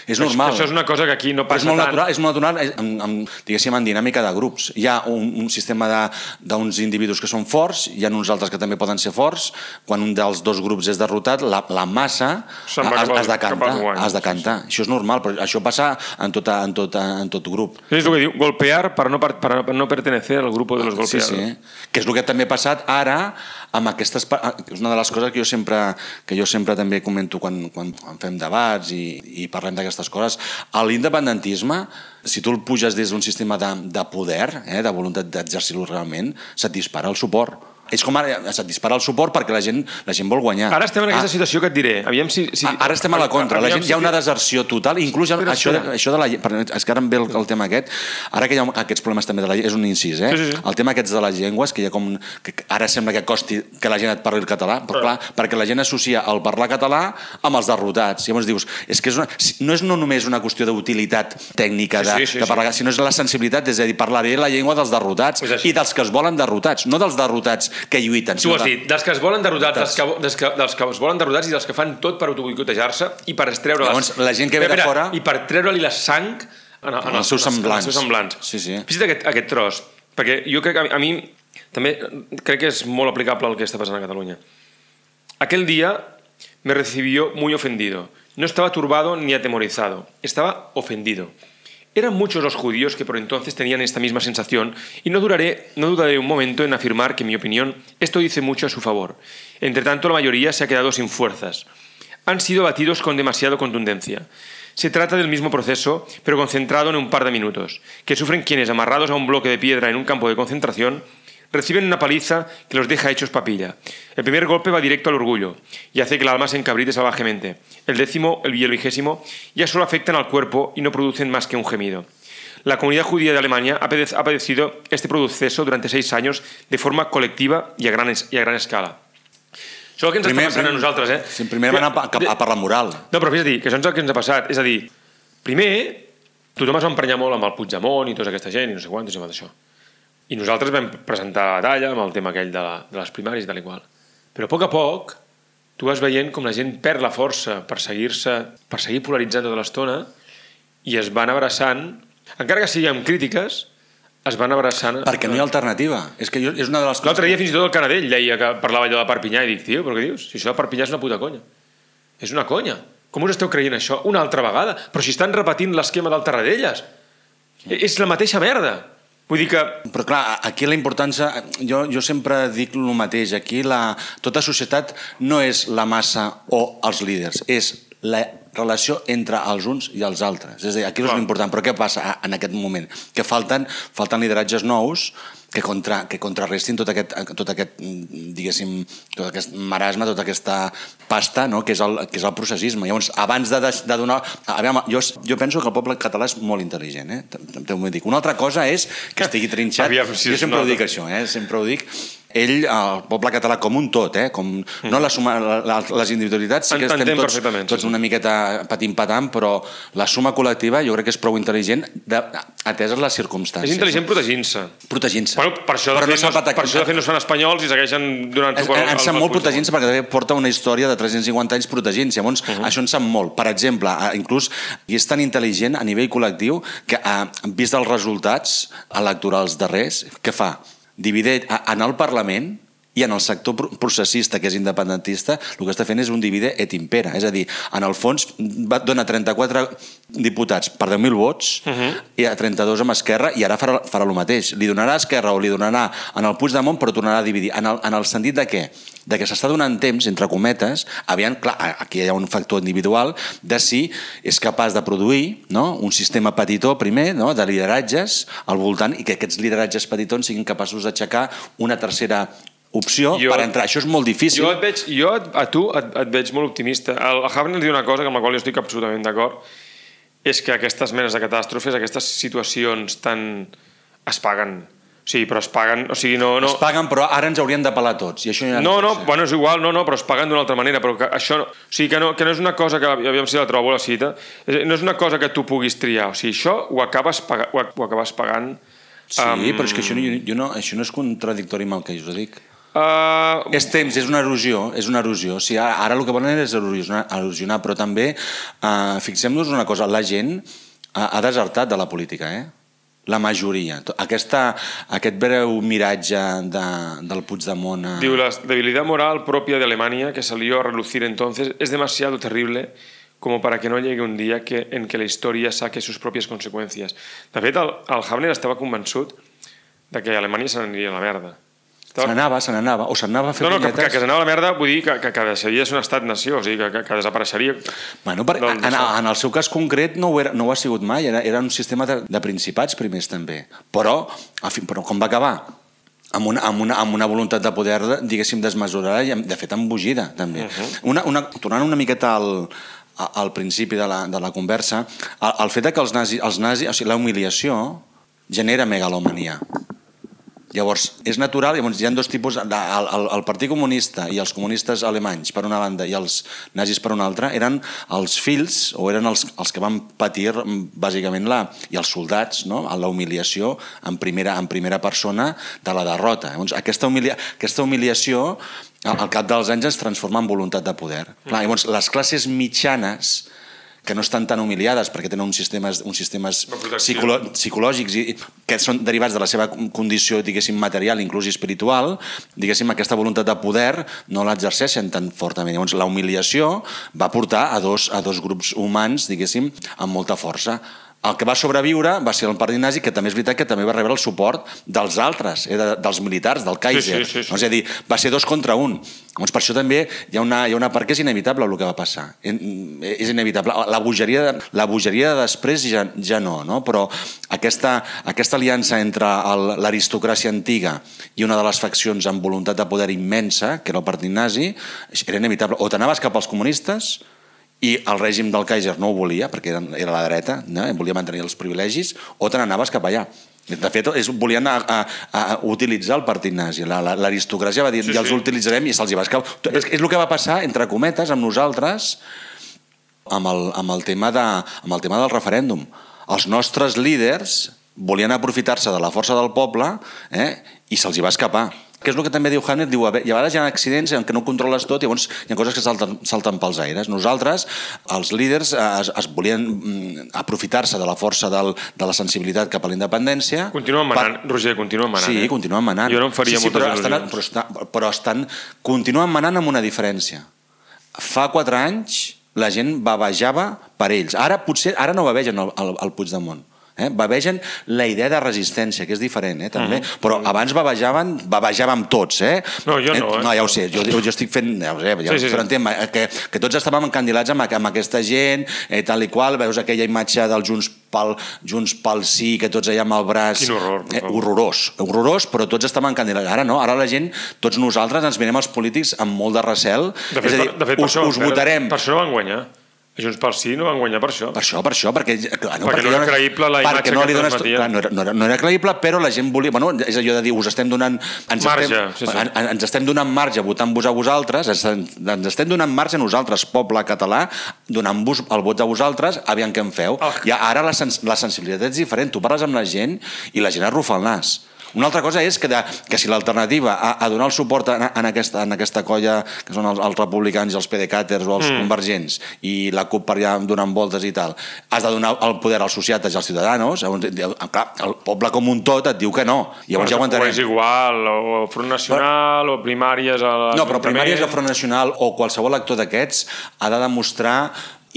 És normal. Això és una cosa que aquí no passa és molt tant. natural, és molt natural eh, en, en, diguéssim, en dinàmica de grups. Hi ha un, un sistema d'uns individus que són forts, hi ha uns altres que també poden ser forts. Quan un dels dos grups és derrotat, la, la massa es, es decanta. Es decanta. Això és normal, però això passa en, tota, en, tota, en tot grup. És el que diu, golpear para no, par- para no pertenecer al grupo de los Sí, golpeados. sí. Que és el que també ha passat ara amb aquestes... ah, És una de les coses que jo sempre, que jo sempre també comento quan, quan, quan fem debats i, i parlem d'aquestes coses. L'independentisme, si tu el puges des d'un sistema de, de poder, eh, de voluntat d'exercir-lo realment, se't dispara el suport. És com ara, se't dispara el suport perquè la gent, la gent vol guanyar. Ara estem en aquesta Ah, situació que et diré. Aviam si... si a- Ara estem a la contra, la gent, hi ha si- una deserció total, inclús ja, Espera, això, de, espera. això de la lle- per- és que ara em ve el, el tema aquest, ara que hi ha aquests problemes també de la lle- és un incís, eh? Sí, sí, sí. el tema aquests de les llengües, que hi ha com, que ara sembla que costi que la gent et parli el català, però clar, perquè la gent associa el parlar català amb els derrotats, llavors dius, és que és una, si- no és no només una qüestió d'utilitat tècnica de, Sí, sí, sí, de parlar, sinó és la sensibilitat, és a dir, parlaré la llengua dels derrotats així. i dels que es volen derrotats, no dels derrotats que lluiten. Tu has dit, dels que es volen derrotats, dels que, dels, que, dels que es volen derrotats i dels que fan tot per autoboicotejar-se i per estreure Llavors, la gent que ve de fora- i per treure-li la sang en, en, En els seus semblants. En els seus semblants. Sí, sí. Visita aquest, aquest tros, perquè jo crec que a, mi- a mi també crec que és molt aplicable al que està passant a Catalunya. Aquel día me recibió muy ofendido. No estaba turbado ni atemorizado, estaba ofendido. Eran muchos los judíos que por entonces tenían esta misma sensación y no, duraré, no dudaré un momento en afirmar que, en mi opinión, esto dice mucho a su favor. Entre tanto, la mayoría se ha quedado sin fuerzas. Han sido batidos con demasiada contundencia. Se trata del mismo proceso, pero concentrado en un par de minutos, que sufren quienes, amarrados a un bloque de piedra en un campo de concentración, reciben una paliza que los deja hechos papilla. El primer golpe va directo al orgullo y hace que el alma se encabrite salvajemente. El décimo el y el vigésimo ya solo afectan al cuerpo y no producen más que un gemido. La comunidad judía de Alemania ha pade- ha padecido este proceso durante seis años de forma colectiva y a gran, es- y a gran escala. Això el que ens Primer- està passant a nosaltres, eh? Sí, primer van a, a, a per la moral. No, però dir, que això és el que ens ha passat. És a dir, primer, tothom es va emprenyar molt amb el Puigdemont i tota aquesta gent i no sé quantos i amb això. I nosaltres vam presentar la talla amb el tema aquell de, la, de les primàries i tal i qual. Però a poc a poc tu vas veient com la gent perd la força per seguir-se, per seguir polaritzant tota l'estona i es van abraçant, encara que sigui amb crítiques, es van abraçant... Perquè no hi ha alternativa. És que jo, és una de les coses... L'altre dia fins i tot el Canadell deia que parlava allò de Perpinyà i dic, tio, però què dius? Si això de Perpinyà és una puta conya. És una conya. Com us esteu creient això una altra vegada? Però si estan repetint l'esquema del Tarradellas. És la mateixa merda. Vull dir que... Però clar, aquí la importància... Jo, jo sempre dic el mateix. Aquí la, tota societat no és la massa o els líders, és la relació entre els uns i els altres. És a dir, aquí és l'important. Però què passa en aquest moment? Que falten, falten lideratges nous que, contra, que contrarrestin tot aquest, tot aquest, mm, diguéssim, tot aquest marasme, tota aquesta pasta, no? que, és el, que és el processisme. Llavors, abans de, deix- de donar... A veure, jo, jo penso que el poble català és molt intel·ligent, eh? També ho dic. Una altra cosa és que estigui trinxat. Aviam si jo sempre ho dic, això, eh? sempre ho dic. Ell, el poble català com un tot, eh? com, no la suma, la, les individualitats sí que estem tots, tots una miqueta patim-patam, però la suma col·lectiva jo crec que és prou intel·ligent de, ateses les circumstàncies. És intel·ligent protegint-se. Protegint-se. Bueno, per això, de Però fet, no no, per això de fet no fan espanyols i segueixen donant suport al- ens sap molt protegint-se perquè també porta una història de 350 anys protegint-se. Llavors, Mhm. això ens sap molt. Per exemple, eh, inclús, i és tan intel·ligent a nivell col·lectiu que, eh, vist els resultats electorals darrers, què fa? Divideix a- en el Parlament i en el sector pro- processista, que és independentista, el que està fent és un divide et impera. És a dir, en el fons va, dona 34 diputats per 10.000 vots uh -huh. i a 32 amb Esquerra i ara farà, farà el mateix. Li donarà a Esquerra o li donarà en el Puigdemont però tornarà a dividir. En el, en el sentit de què? De que s'està donant temps, entre cometes, aviam, clar, aquí hi ha un factor individual de si és capaç de produir no? un sistema petitó primer, no? de lideratges al voltant i que aquests lideratges petitons siguin capaços d'aixecar una tercera opció Jo- per entrar. Això és molt difícil. Jo, et veig, jo et- a tu et, et veig molt optimista. El Havner diu una cosa amb la qual jo estic absolutament d'acord, és que aquestes menes de catàstrofes, aquestes situacions tan... es paguen. O sigui, però es paguen... O sigui, no... no... Es paguen, però ara ens haurien de pelar tots. I això ja No, no, ser. bueno, és igual, no, no, però es paguen d'una altra manera, però que això no, o sigui, que no, que no és una cosa que, aviam si la trobo la cita, no és una cosa que tu puguis triar, o sigui, això ho acabes, paga, ho, ho acabes pagant Sí, amb- però és que això no, jo no, això no és contradictori amb el que jo dic. Uh, És temps, és una erosió, és una erosió. O sigui, ara, ara el que volen és erosionar, erosionar però també, uh, fixem-nos una cosa, la gent ha, ha desertat de la política, eh? La majoria. Aquesta, aquest breu miratge de, del Puigdemont... A... Diu, la debilidad moral propia de Alemania que salió a relucir entonces es demasiado terrible como para que no llegue un día que, en que la historia saque sus propias consecuencias. De fet, el, el Havner estava convençut de que Alemanya se n'aniria a la merda. Se n'anava, se n'anava, o se n'anava a fer No, no, que, punyetes. que, que s'anava a la merda vull dir que, que, que deixaria de ser un estat-nació, o sigui, que, que, que desapareixeria. Bueno, per, Doncs en, en el seu cas concret no ho, era, no ho ha sigut mai, era, era un sistema de, de principats primers també. Però, a fi, però com va acabar? Amb una, amb, una, amb una voluntat de poder, diguéssim, desmesurada i, de fet, embogida, també. Uh -huh. una, una, tornant una miqueta al, al principi de la, de la conversa, el, el fet que els nazis, els nazis o sigui, la humiliació genera megalomania. Llavors, és natural, llavors hi ha dos tipus, de- el, el, el Partit Comunista i els comunistes alemanys per una banda i els nazis per una altra eren els fills o eren els, els que van patir mm, bàsicament la, i els soldats no? la humiliació en primera, en primera persona de la derrota. Llavors, aquesta, humilia, aquesta humiliació al, al cap dels anys es transforma en voluntat de poder. Clar, llavors, les classes mitjanes que no estan tan humiliades perquè tenen uns sistemes, uns sistemes psicolo psicològics i, que són derivats de la seva condició, diguéssim, material, inclús espiritual, diguéssim, aquesta voluntat de poder no l'exerceixen tan fortament. Llavors, la humiliació va portar a dos, a dos grups humans, diguéssim, amb molta força. El que va sobreviure va ser el partit nazi, que també és veritat que també va rebre el suport dels altres, eh, de, dels militars, del Kaiser. sí, sí, sí. No? És a dir, va ser dos contra un. Llavors, per això també hi ha una, hi ha una part que és inevitable el que va passar. En- És inevitable. La bogeria, la bogeria de després ja, ja no, no? però aquesta, aquesta aliança entre l'aristocràcia antiga i una de les faccions amb voluntat de poder immensa, que era el partit nazi, era inevitable. O t'anaves cap als comunistes, i el règim del Kaiser no ho volia, perquè era, era la dreta, no? volia mantenir els privilegis, o te n'anaves cap allà. De fet, és, volien a, a, a utilitzar el partit nazi. La- la- L'aristocràcia va dir, Sí, ja els sí. utilitzarem i se'ls hi va escapar. És, és el que va passar, entre cometes, amb nosaltres, amb el, amb el, tema, de, amb el tema del referèndum. Els nostres líders volien aprofitar-se de la força del poble eh, i se'ls hi va escapar. Que és el que també diu Hamlet, diu, a vegades hi ha accidents en què no controles tot i llavors hi ha coses que salten, salten pels aires. Nosaltres, els líders, eh, es, es volien mm, aprofitar-se de la força del, de la sensibilitat cap a la independència. Continuen manant, Roger, continuen manant. Sí, eh? continuen manant. Jo no em faria sí, sí, moltes però estan, però, estan, però estan, continuen manant amb una diferència. Fa quatre anys la gent bavejava per ells. Ara potser ara no bavegen el, el, el Puigdemont. Eh? Bavegen la idea de resistència, que és diferent, eh, també. Però abans bavejaven, bavejàvem tots, eh? No, jo no, eh? No, ja ho sé, jo, jo estic fent... Ja ho sé, ja, Sí, sí, sí. però entenc, eh, que, que tots estàvem encandilats amb, amb aquesta gent, eh, tal i qual, veus aquella imatge del Junts pel, Junts pel Sí, que tots allà amb el braç... Quin horror, Eh, horrorós, horrorós, però tots estàvem encandilats. Ara no, ara la gent, tots nosaltres ens mirem els polítics amb molt de recel. De fet, és a dir, de fet us, això, us votarem. Per això no van guanyar. Junts pel Sí no van guanyar per això. Per això, per això, perquè... Clar, Perquè no hi ha era creïble la perquè imatge no que li dones, transmetia. clar, no, era, no, era, no era creïble, però la gent volia... Bueno, és allò de dir, us estem donant... Ens Marge, estem, sí, sí. En, ens estem donant marge votant-vos a vosaltres, ens, ens estem donant marge a nosaltres, poble català, donant-vos el vot a vosaltres, aviam què en feu. Ah. I ara la, sens la sensibilitat és diferent. Tu parles amb la gent i la gent arrufa el nas. Una altra cosa és que, de, que si l'alternativa a, a donar el suport en, en, aquesta, en aquesta colla, que són els, els republicans i els PDCàters o els mm. convergents, i la CUP per allà donant voltes i tal, has de donar el poder als sociates i als ciutadans, llavors, diu, clar, el poble com un tot et diu que no. Llavors ja ho O és entenem. igual, o Front Nacional, o primàries a No, però primàries de Front Nacional o qualsevol actor d'aquests ha de demostrar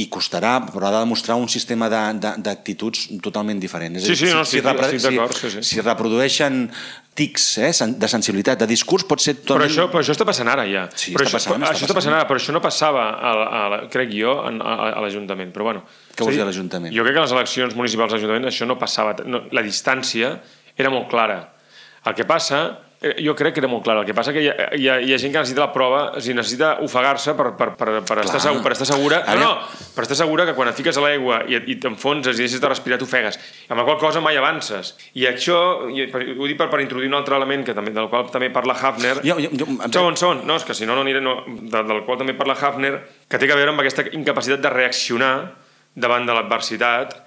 i costarà, però ha de demostrar un sistema d'actituds totalment diferent. És a Sí, sí, no, repre- estic d'acord, sí, sí. si reprodueixen tics eh, de sensibilitat, de discurs, pot ser Però totalment... això, però això està passant ara ja. Sí, però està això, passant, està això està passant. ara, però això no passava, a, a, la- crec jo, en, a, a l'Ajuntament. Però bueno. Què vols dir a l'Ajuntament? Jo crec que a les eleccions municipals de l'Ajuntament això no passava. No, la distància era molt clara. El que passa jo crec que era molt clar. El que passa que hi ha, hi ha, hi ha gent que necessita la prova, o sigui, necessita ofegar-se per, per, per, per, estar segur, per estar segura... No, no, per estar segura que quan et fiques a l'aigua i, i t'enfonses i deixes de respirar t'ofegues, amb la qual cosa mai avances. I això, i per- ho dic per, per introduir un altre element que també, del qual també parla Hafner, Jo, jo, jo, un segon, segon. No, és que si no, no aniré... No, de, del qual també parla Hafner, que té a veure amb aquesta incapacitat de reaccionar davant de l'adversitat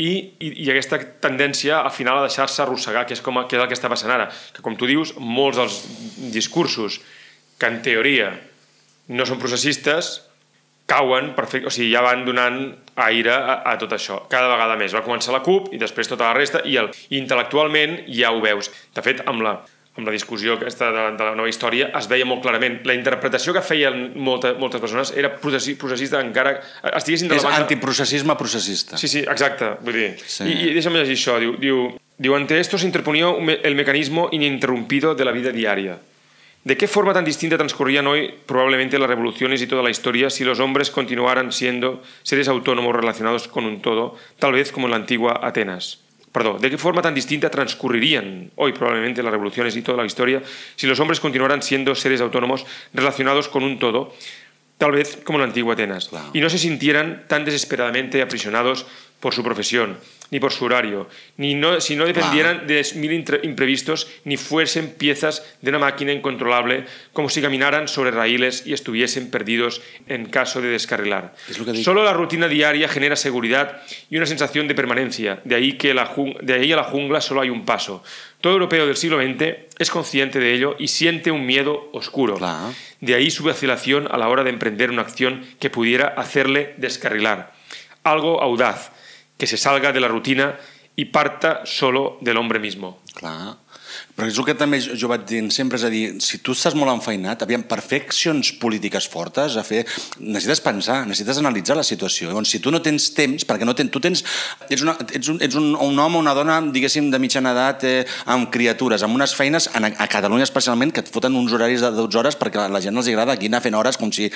i, i, i aquesta tendència al final a deixar-se arrossegar, que és, com, que és el que està passant ara. Que com tu dius, molts dels discursos que en teoria no són processistes cauen, perfecte, o sigui, ja van donant aire a, a tot això, cada vegada més. Va començar la CUP i després tota la resta, i, el, i intel·lectualment ja ho veus. De fet, amb la, amb la discussió aquesta de, de la nova història es veia molt clarament. La interpretació que feien molta, moltes persones era processi, processista encara... Estiguessin de És la banda... antiprocessisme processista. Sí, sí, exacte. Vull dir, Sí. I, i deixa'm llegir això. Diu, diu, diu, ante esto se interponía el mecanismo ininterrumpido de la vida diaria. ¿De qué forma tan distinta transcurrían hoy probablemente las revoluciones y toda la historia si los hombres continuaran siendo seres autónomos relacionados con un todo, tal vez como en la antigua Atenas? Perdón, ¿de qué forma tan distinta transcurrirían hoy probablemente las revoluciones y toda la historia si los hombres continuaran siendo seres autónomos relacionados con un todo, tal vez como en la antigua Atenas, Claro. y no se sintieran tan desesperadamente aprisionados por su profesión, ni por su horario, ni no, si no dependieran de mil imprevistos, ni fuesen piezas de una máquina incontrolable, como si caminaran sobre raíles y estuviesen perdidos en caso de descarrilar. Solo la rutina diaria genera seguridad y una sensación de permanencia, de ahí que la de ahí a la jungla solo hay un paso. Todo europeo del siglo XX es consciente de ello y siente un miedo oscuro. Claro. De ahí su vacilación a la hora de emprender una acción que pudiera hacerle descarrilar. Algo audaz, que se salga de la rutina y parta solo del hombre mismo. Però és el que també jo vaig dient sempre, és a dir, si tu estàs molt enfeinat, aviam, per fer accions polítiques fortes, a fer, necessites pensar, necessites analitzar la situació. Llavors, si tu no tens temps, perquè no tens, tu tens, ets, una, ets, un, ets un, un home o una dona, diguéssim, de mitjana edat, eh, amb criatures, amb unes feines, a, a Catalunya especialment, que et foten uns horaris de 12 hores perquè a la gent els agrada aquí anar fent hores com si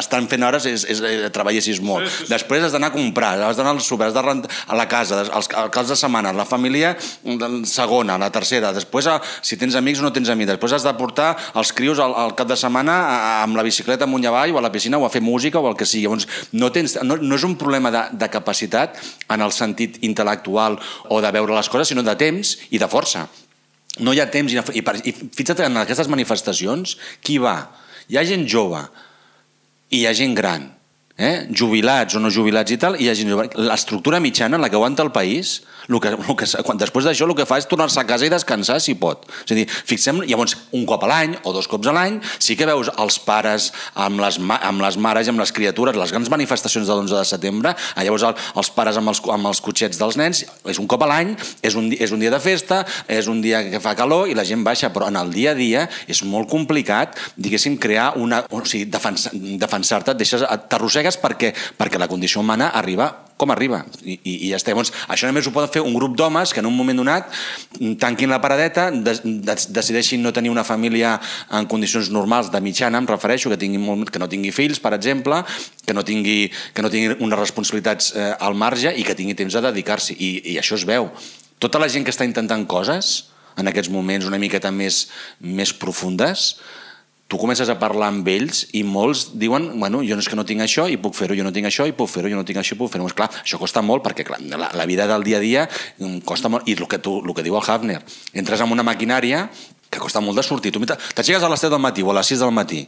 estan fent hores és, és, és treballessis molt. Sí, sí, sí. Després has d'anar a comprar, has d'anar al súper, has de rentar a la casa, els, els caps de setmana, la família mm, segona, la tercera, després a, si tens amics o no tens amics, després has de portar els crios al, al cap de setmana a, amb la bicicleta amunt i avall o a la piscina o a fer música o el que sigui. Llavors, no, tens, no, no és un problema de, de capacitat en el sentit intel·lectual o de veure les coses, sinó de temps i de força. No hi ha temps, i, i, i fixa't en aquestes manifestacions, qui va? Hi ha gent jove i hi ha gent gran, eh? jubilats o no jubilats i tal, i hi ha gent jove. L'estructura mitjana, la que aguanta el país, el que, el que, quan, després d'això el que fa és tornar-se a casa i descansar si pot. És a dir, fixem, llavors, un cop a l'any o dos cops a l'any, sí que veus els pares amb les, amb les mares i amb les criatures, les grans manifestacions de l'11 de setembre, ah, llavors el, els pares amb els, amb els cotxets dels nens, és un cop a l'any, és, un, és un dia de festa, és un dia que fa calor i la gent baixa, però en el dia a dia és molt complicat, diguéssim, crear una... O sigui, defensar- defensar-te, et deixes- t'arrossegues perquè, perquè la condició humana arriba com arriba. I, i, i ja està. Llavors, això només ho poden fer un grup d'homes que en un moment donat tanquin la paradeta, de, de, decideixin no tenir una família en condicions normals de mitjana, em refereixo, que, tingui molt, que no tingui fills, per exemple, que no tingui, que no tingui unes responsabilitats eh, al marge i que tingui temps de dedicar-s'hi. I, I això es veu. Tota la gent que està intentant coses, en aquests moments una miqueta més, més profundes, tu comences a parlar amb ells i molts diuen, bueno, jo no és que no tinc això i puc fer-ho, jo no tinc això i puc fer-ho, jo no tinc això i puc fer-ho. Doncs clar, això costa molt perquè clar, la, la vida del dia a dia mm, costa molt. I el que, tu, el que diu el Hafner, entres en una maquinària que costa molt de sortir. Tu t'aixeques a les 7 del matí o a les 6 del matí,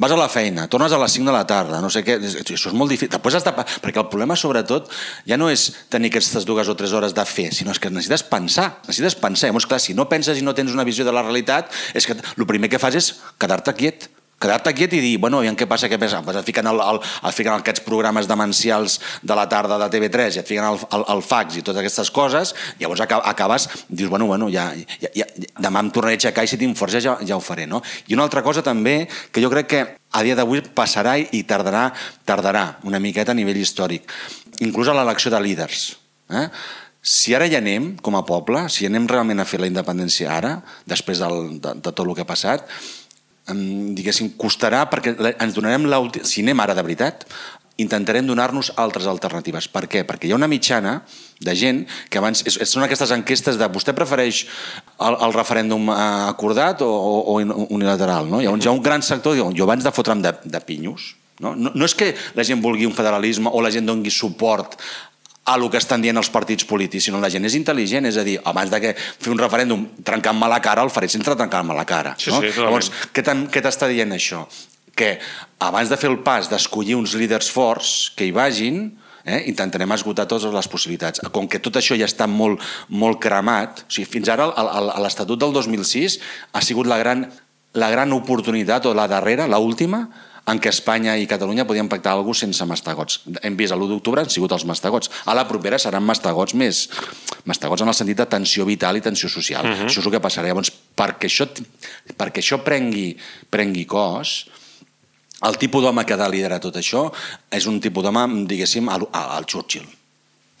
vas a la feina, tornes a les 5 de la tarda, no sé què, això és molt difícil. Després has de, perquè el problema, sobretot, ja no és tenir aquestes dues o tres hores de fer, sinó és que necessites pensar, necessites pensar. Llavors, clar, si no penses i no tens una visió de la realitat, és que el primer que fas és quedar-te quiet quedar-te quiet i dir, bueno, aviam què passa, què passa. Pues et fiquen, el, el, et fiquen aquests programes demencials de la tarda de TV3 i et fiquen el, el, el fax i totes aquestes coses, llavors aca- acabes, dius, bueno, bueno, ja, ja, ja, demà em tornaré a aixecar i si tinc força ja, ja ho faré, no? I una altra cosa també, que jo crec que a dia d'avui passarà i tardarà, tardarà una miqueta a nivell històric, inclús a l'elecció de líders. Eh? Si ara ja anem, com a poble, si anem realment a fer la independència ara, després del, de, de tot el que ha passat, diguéssim, costarà perquè ens donarem l'últim... Si anem ara de veritat, intentarem donar-nos altres alternatives. Per què? Perquè hi ha una mitjana de gent que abans... Són aquestes enquestes de vostè prefereix el, el referèndum eh, acordat o, o, o unilateral, no? Llavors hi ha un gran sector diu, jo abans de fotre'm de, de pinyos, no? no? No és que la gent vulgui un federalisme o la gent dongui suport a el que estan dient els partits polítics, sinó la gent és intel·ligent, és a dir, abans de que fer un referèndum trencant-me la cara, el faré sense trencar-me la cara. Sí, no? sí, totalment. Llavors, què t'està dient això? Que abans de fer el pas d'escollir uns líders forts que hi vagin, Eh? Intentarem esgotar totes les possibilitats. Com que tot això ja està molt, molt cremat, o sigui, fins ara l'Estatut del 2006 ha sigut la gran, la gran oportunitat, o la darrera, la última, en què Espanya i Catalunya podien pactar alguna cosa sense mastegots. Hem vist l'1 d'octubre han sigut els mastegots. A la propera seran mastegots més... Mastegots en el sentit de tensió vital i tensió social. Uh -huh. Això és el que passarà. Llavors, perquè això, perquè això prengui, prengui cos, el tipus d'home que ha de liderar tot això és un tipus d'home, diguéssim, al, al Churchill.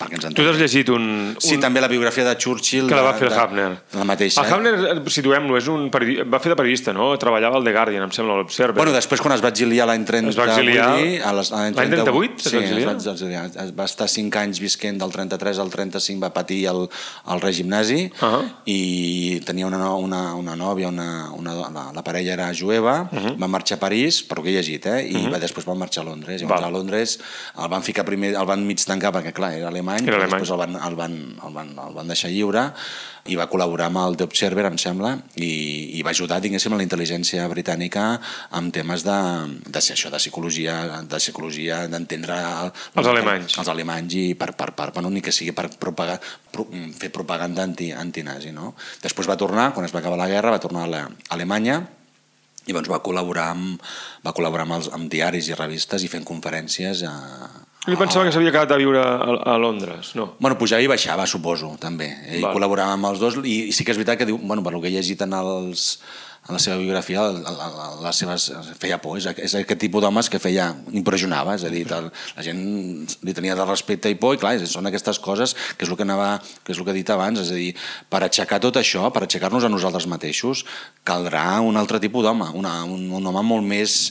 Perquè ens Tu entenem. t'has llegit un... Sí, un... també la biografia de Churchill... Que la va de- fer el de- Hafner. La mateixa. El? Hafner, eh, situem-lo, és un periodi... va fer de periodista, no? Treballava al The Guardian, em sembla, l'Observer. Bueno, després quan es va exiliar l'any 38... Es va exiliar l'any 38, es Sí, va es exiliar? va exiliar. Es va estar 5 anys visquent del 33 al 35, va patir el, el règim nazi Ah. i tenia una, una, una nòvia, una, una, la, la parella era jueva, Uh-huh. va marxar a París, per lo que he llegit, eh? i va, després van marxar a Londres. Llavors Val. a Londres el van ficar primer, el van mig tancar perquè, clar, era alemany, Era però alemany. després el van, el, van, el, van, el van deixar lliure i va col·laborar amb el The Observer, em sembla, i, i va ajudar, diguéssim, a la intel·ligència britànica amb temes de, de ser això, de psicologia, de psicologia, d'entendre... el- Els alemanys. Els alemanys i per, per, per, per ni que sigui per propagar, pro, fer propaganda anti, antinazi, no? Després va tornar, quan es va acabar la guerra, va tornar a, la, a Alemanya i doncs va col·laborar amb, va col·laborar amb, els, amb diaris i revistes i fent conferències a, Jo pensava que s'havia quedat a viure a, a Londres, no? Bueno, pujava i baixava, suposo, també. Ell Val. col·laborava amb els dos i, i sí que és veritat que diu, bueno, per lo que he llegit en, els, en la seva biografia, la, la, la, les seves, feia por, és, és aquest tipus d'homes que feia, impressionava, és a dir, tal, la gent li tenia de respecte i por, i clar, són aquestes coses que és el que, anava, que és el que he dit abans, és a dir, per aixecar tot això, per aixecar-nos a nosaltres mateixos, caldrà un altre tipus d'home, un, un home molt més,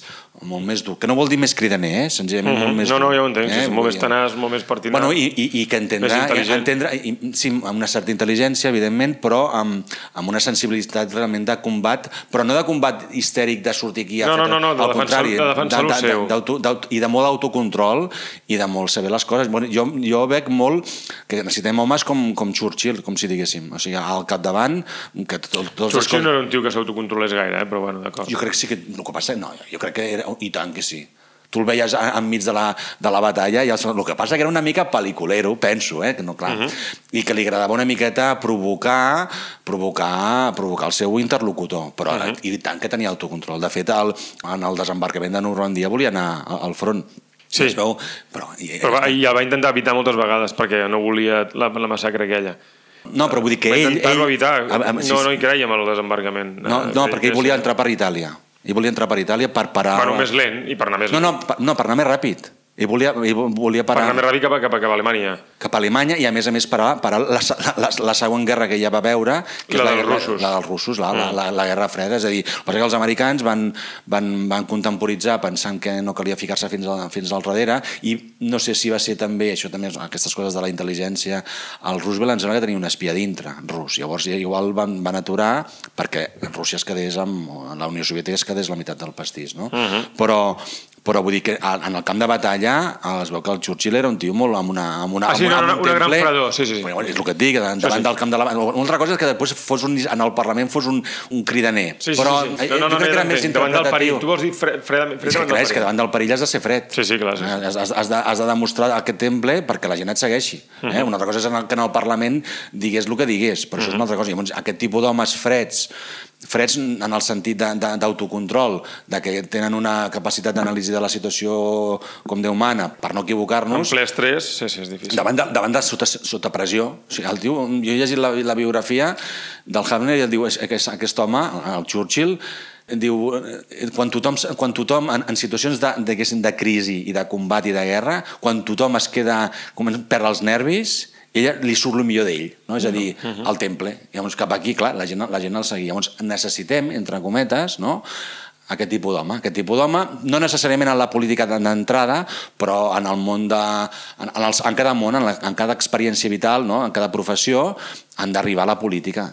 molt més dur, que no vol dir més cridaner, eh? senzillament Mhm. molt més No, no, ja ho entenc, sí, sí, molt més tenaç, molt més partidari. Bueno, i, i, i que entendrà, intel·ligent. entendre, i, sí, amb una certa intel·ligència, evidentment, però amb, amb una sensibilitat realment de combat, però no de combat histèric de sortir aquí a No, fer... no, no, no, de al defensar- contrari, de defensar lo seu. d'auto- d'auto- I de molt autocontrol i de molt saber les coses. Bueno, jo, jo veig molt que necessitem homes com, com Churchill, com si diguéssim. O sigui, al capdavant, que tot, els Churchill no era un tio que s'autocontrolés gaire, eh? però bueno, d'acord. jo crec que sí que... El que passa, no, jo crec que era... I tant que sí. Tu el veies enmig de la, de la batalla i el, el que passa que era una mica pel·liculero, penso, eh? que no, clar, uh -huh. i que li agradava una miqueta provocar, provocar, provocar el seu interlocutor, però uh -huh. i tant que tenia autocontrol. De fet, el, en el desembarcament de Normandia volia anar al front. Sí. Es veu, però, i, Però va, i el va intentar evitar moltes vegades perquè no volia la, la massacre aquella. no, però vull dir que va ell... intentar-ho ell evitar. A- a- no, sí. no hi creiem el desembarcament. no, Eh, no sí, perquè ell volia entrar per Itàlia. Ell volia entrar per Itàlia per parar... Bueno, més lent i per anar més No, no, per, no, per anar més ràpid. Ell volia, ell volia per parar... anar més ràpid cap, cap, cap a Alemanya. cap a Alemanya i a més a més parar, parar la, la, la següent guerra que ella va veure que La és la, dels guerra- russos. la dels russos, la, la, la, la guerra freda és a dir, el que els americans van, van, van contemporitzar pensant que no calia ficar-se fins, a, fins al darrere i no sé si va ser també això també aquestes coses de la intel·ligència el Roosevelt em sembla que tenia un espia dintre rus, llavors ja igual van, van aturar perquè Rússia es quedés amb la Unió Soviètica es quedés la meitat del pastís no? però però vull dir que en el camp de batalla eh, es veu que el Churchill era un tio molt amb una, amb una, Ah, sí, amb no, amb no, un una gran fredor, sí, sí, sí. Bueno, és el que et dic, davant, davant sí. del camp de la... Una altra cosa és que després fos un, en el Parlament fos un, un cridaner. Sí, sí, però sí. eh, No, no, jo no, crec que era no, més davant del perill. interpretatiu. Tu vols dir fred, fred, fred, És que, clar, és que davant del perill has de ser fred. Sí, sí, clar, sí, sí. Has, has, has, de, has de demostrar aquest temple perquè la gent et segueixi. Mhm. Eh? Una altra cosa és en el, que en el Parlament digués el que digués, però Mhm. això és una altra cosa. Llavors, aquest tipus d'homes freds, freds en el sentit d'autocontrol, de, de que tenen una capacitat d'anàlisi de la situació com Déu mana, per no En equivocar-nos, ple estrès, sí, sí, és difícil. davant de, davant de sota, sota pressió. O sigui, el tio, jo he llegit la, la biografia del Havner i el diu, aquest, aquest home, el Churchill, diu, eh, quan tothom, quan tothom en, en situacions de, de, de crisi i de combat i de guerra, quan tothom es queda, comença a perdre els nervis, ella li surt el millor d'ell, no? és a dir, el temple. Llavors, cap aquí, clar, la gent, la gent el seguia. Llavors, necessitem, entre cometes, no? aquest tipus d'home. Aquest tipus d'home, no necessàriament en la política d'entrada, però en el món de... En, en, els, en cada món, en, la, en cada experiència vital, no? en cada professió, han d'arribar a la política.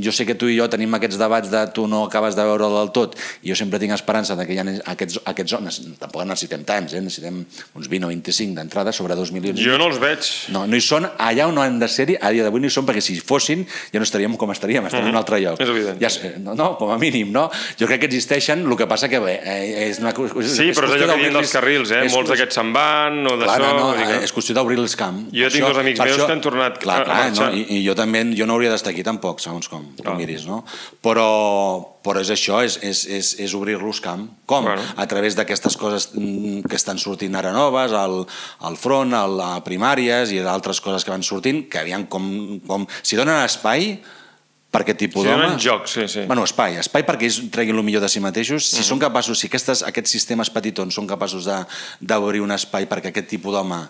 Jo sé que tu i jo tenim aquests debats de tu no acabes de veure del tot, i jo sempre tinc esperança de que hi ha aquests, aquests homes, tampoc necessitem tants, eh? necessitem uns 20 o 25 d'entrada sobre 2 milions. Jo no els veig. No, no hi són, allà on han de ser-hi, a dia d'avui no hi són, perquè si fossin ja no estaríem com estaríem, estaríem mm -hmm. en un altre lloc. És evident. Ja, sé, no, no, com a mínim, no? Jo crec que existeixen, el que passa que bé, eh, és una qüestió... Sí, però és allò que diuen dels carrils, eh? és Molts d'aquests se'n van o d'això... No, que- és qüestió d'obrir els camps. Jo Per tinc dos amics meus que han tornat clar, clar, marxar. No? I, I jo també, jo no hauria d'estar aquí tampoc, segons com, com Clar. miris, no? Però, però és això, és, és, és, és obrir-los camp. Com? Bueno. A través d'aquestes coses mm, que estan sortint ara noves, al, al front, al, a primàries i d'altres coses que van sortint, que aviam com... com si donen espai per aquest tipus Si d'home... donen joc, sí, sí. Bueno, espai, espai perquè ells treguin el millor de si mateixos. Si Mhm. són capaços, si aquestes, aquests sistemes petitons són capaços d'obrir un espai perquè aquest tipus d'home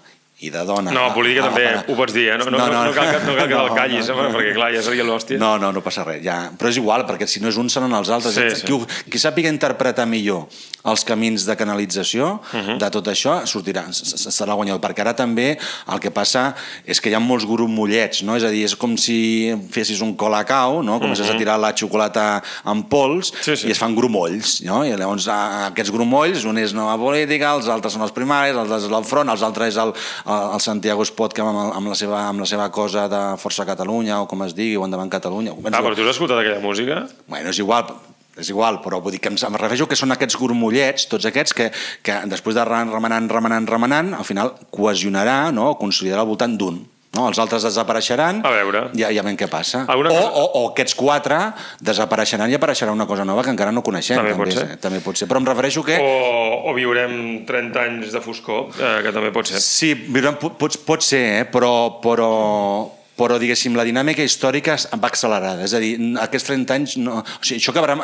i de dona... No, a política també para- ho pots dir, eh? No, no, no, no, no, cal, que- no cal que el callis, no, no, perquè clar, ja seria l'hòstia. No, no, no passa res, ja. Però és igual, perquè si no és un seran els altres. Sí, sí. Qui, ho- qui sàpiga interpretar millor els camins de canalització Mhm. de tot això, sortirà, serà guanyador. Perquè ara també el que passa és que hi ha molts mollets, no? És a dir, és com si fessis un colacao, no? Comences a tirar la xocolata en pols Mhm. Sí, sí. i es fan grumolls, no? I llavors a, aquests grumolls, un és nova política, els altres són els primaris, els altres és el front, els altres és el, el, el Santiago Spot que amb, amb, la seva, amb la seva cosa de Força Catalunya o com es digui, o Endavant Catalunya. Ah, però tu has escoltat aquella música? Bueno, és igual, és igual, però vull dir que em, em refereixo que són aquests gormollets, tots aquests, que, que després de re- remenant, remenant, remenant, al final cohesionarà, no?, consolidarà al voltant d'un. No? Els altres desapareixeran A veure. ja, ja veiem què passa. Alguna O, cosa- o, o aquests quatre desapareixeran i apareixerà una cosa nova que encara no coneixem. També pot és- ser. També pot ser. Però em refereixo que... O, o viurem 30 anys de foscor, eh, que també pot ser. Sí, viurem, pot, pot, pot ser, eh? però, però, però diguéssim, la dinàmica històrica va accelerada. És a dir, aquests 30 anys... No, o sigui, això acabarà,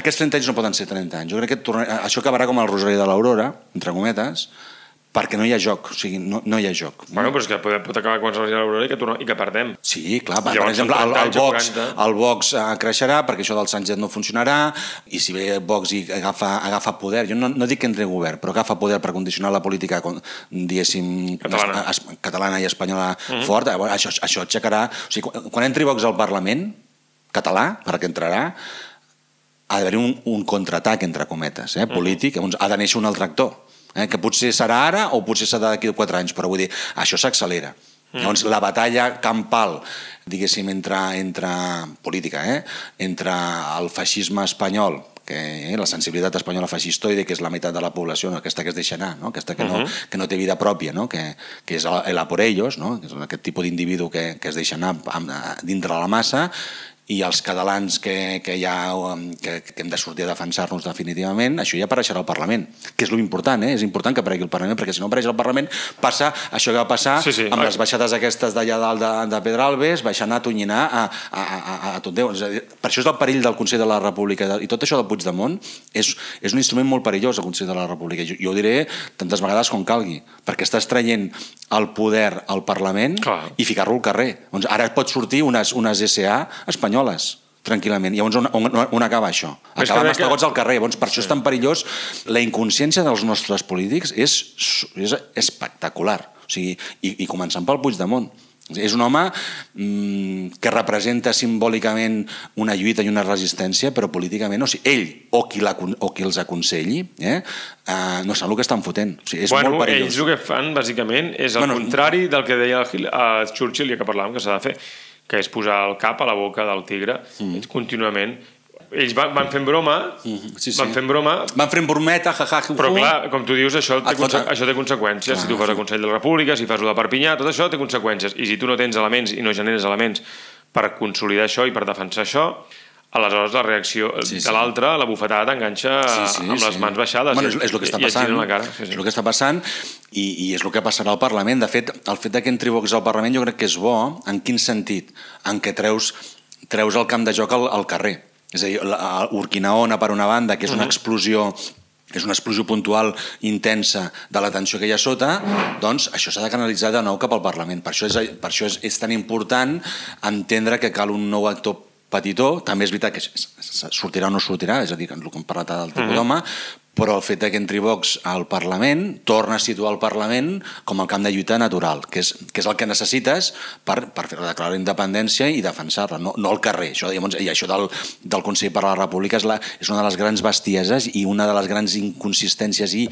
aquests 30 anys no poden ser 30 anys. Jo crec que torna, això acabarà com el Rosari de l'Aurora, entre cometes, perquè no hi ha joc. O sigui, no, no hi ha joc. Bueno, però és que pot, pot acabar quan s'hagi l'Aurora i, que i que perdem. Sí, clar, per, per exemple, el, 30 el 40. el Vox eh, creixerà perquè això del Sánchez no funcionarà i si ve Vox i agafa, agafa poder, jo no, no dic que entri en govern, però agafa poder per condicionar la política, diguéssim, Catalana. es, es, catalana i espanyola fort, llavors això, això aixecarà... O sigui, quan, quan entri Vox al Parlament català, perquè entrarà, ha d'haver-hi un, un contraatac, entre cometes, eh, polític, llavors ha de néixer un altre actor, eh, que potser serà ara o potser serà d'aquí a quatre anys, però vull dir, això s'accelera. Llavors, la batalla campal, diguéssim, entre, entre política, eh, entre el feixisme espanyol, que eh, la sensibilitat espanyola feixistoide, que és la meitat de la població, no? aquesta que es deixa anar, no? aquesta que no, que no té vida pròpia, no? que, que és el, el a por ellos, no? que és aquest tipus d'individu que, que es deixa anar amb, dintre la massa, i els catalans que, que, ja, um, que, que hem de sortir a defensar-nos definitivament, això ja apareixerà al Parlament, que és lo important, eh? és important que aparegui al Parlament, perquè si no apareix al Parlament passa això que va passar Sí, sí. amb les baixades aquestes d'allà dalt de, de Pedralbes, baixant a Tonyinar a, a, a, a, a tot Déu. És a dir, per això és el perill del Consell de la República i tot això del Puigdemont és, és un instrument molt perillós el Consell de la República. Jo, jo ho diré tantes vegades com calgui, perquè estàs traient el poder al Parlament Clar. i ficar-lo al carrer. Doncs ara pot sortir unes, unes SA espanyoles tranquil·lament. Llavors, on, on, on acaba això? Acaba amb crec que- estagots al carrer. Llavors, per això és tan perillós. La inconsciència dels nostres polítics és, és espectacular. O sigui, i, I començant pel Puigdemont. És un home mmm, que representa simbòlicament una lluita i una resistència, però políticament, o sigui, ell o qui, la, o qui els aconselli, eh, eh, no saben el que estan fotent. O sigui, és bueno, molt perillós. ells el que fan, bàsicament, és el Bueno, contrari del que deia el, a Churchill, ja que parlàvem, que s'ha de fer, que és posar el cap a la boca del tigre mm. contínuament. Ells van, van fent broma, Mm-hmm. sí, sí. van fent broma, Van fent brometa, jaja, ja, però clar, com tu dius, això té, Et conse això té conseqüències. si tu fas el Consell de la República, si fas el de Perpinyà, tot això té conseqüències. I si tu no tens elements i no generes elements per consolidar això i per defensar això, aleshores la reacció Sí, sí, sí. de l'altre, la bufetada, t'enganxa amb les mans baixades Bueno, i, és, és el que està i passant. giren la cara. Sí, És sí. el que està passant i, i és el que passarà al Parlament. De fet, el fet que entri Vox al Parlament jo crec que és bo. En quin sentit? En què treus, treus el camp de joc al, al carrer. És a dir, la- Urquinaona, per una banda, que és una explosió és una explosió puntual intensa de la tensió que hi ha sota, doncs això s'ha de canalitzar de nou cap al Parlament. Per això, és, per això és, és tan important entendre que cal un nou actor petitó, també és veritat que sortirà o no sortirà, és a dir, el que hem parlat del tipus d'home, però el fet que entri Vox al Parlament torna a situar el Parlament com el camp de lluita natural, que és, que és el que necessites per, per fer declarar la independència i defensar-la, no, no el carrer. Això, llavors, I això del, del Consell per la República és, la, és una de les grans bestieses i una de les grans inconsistències i,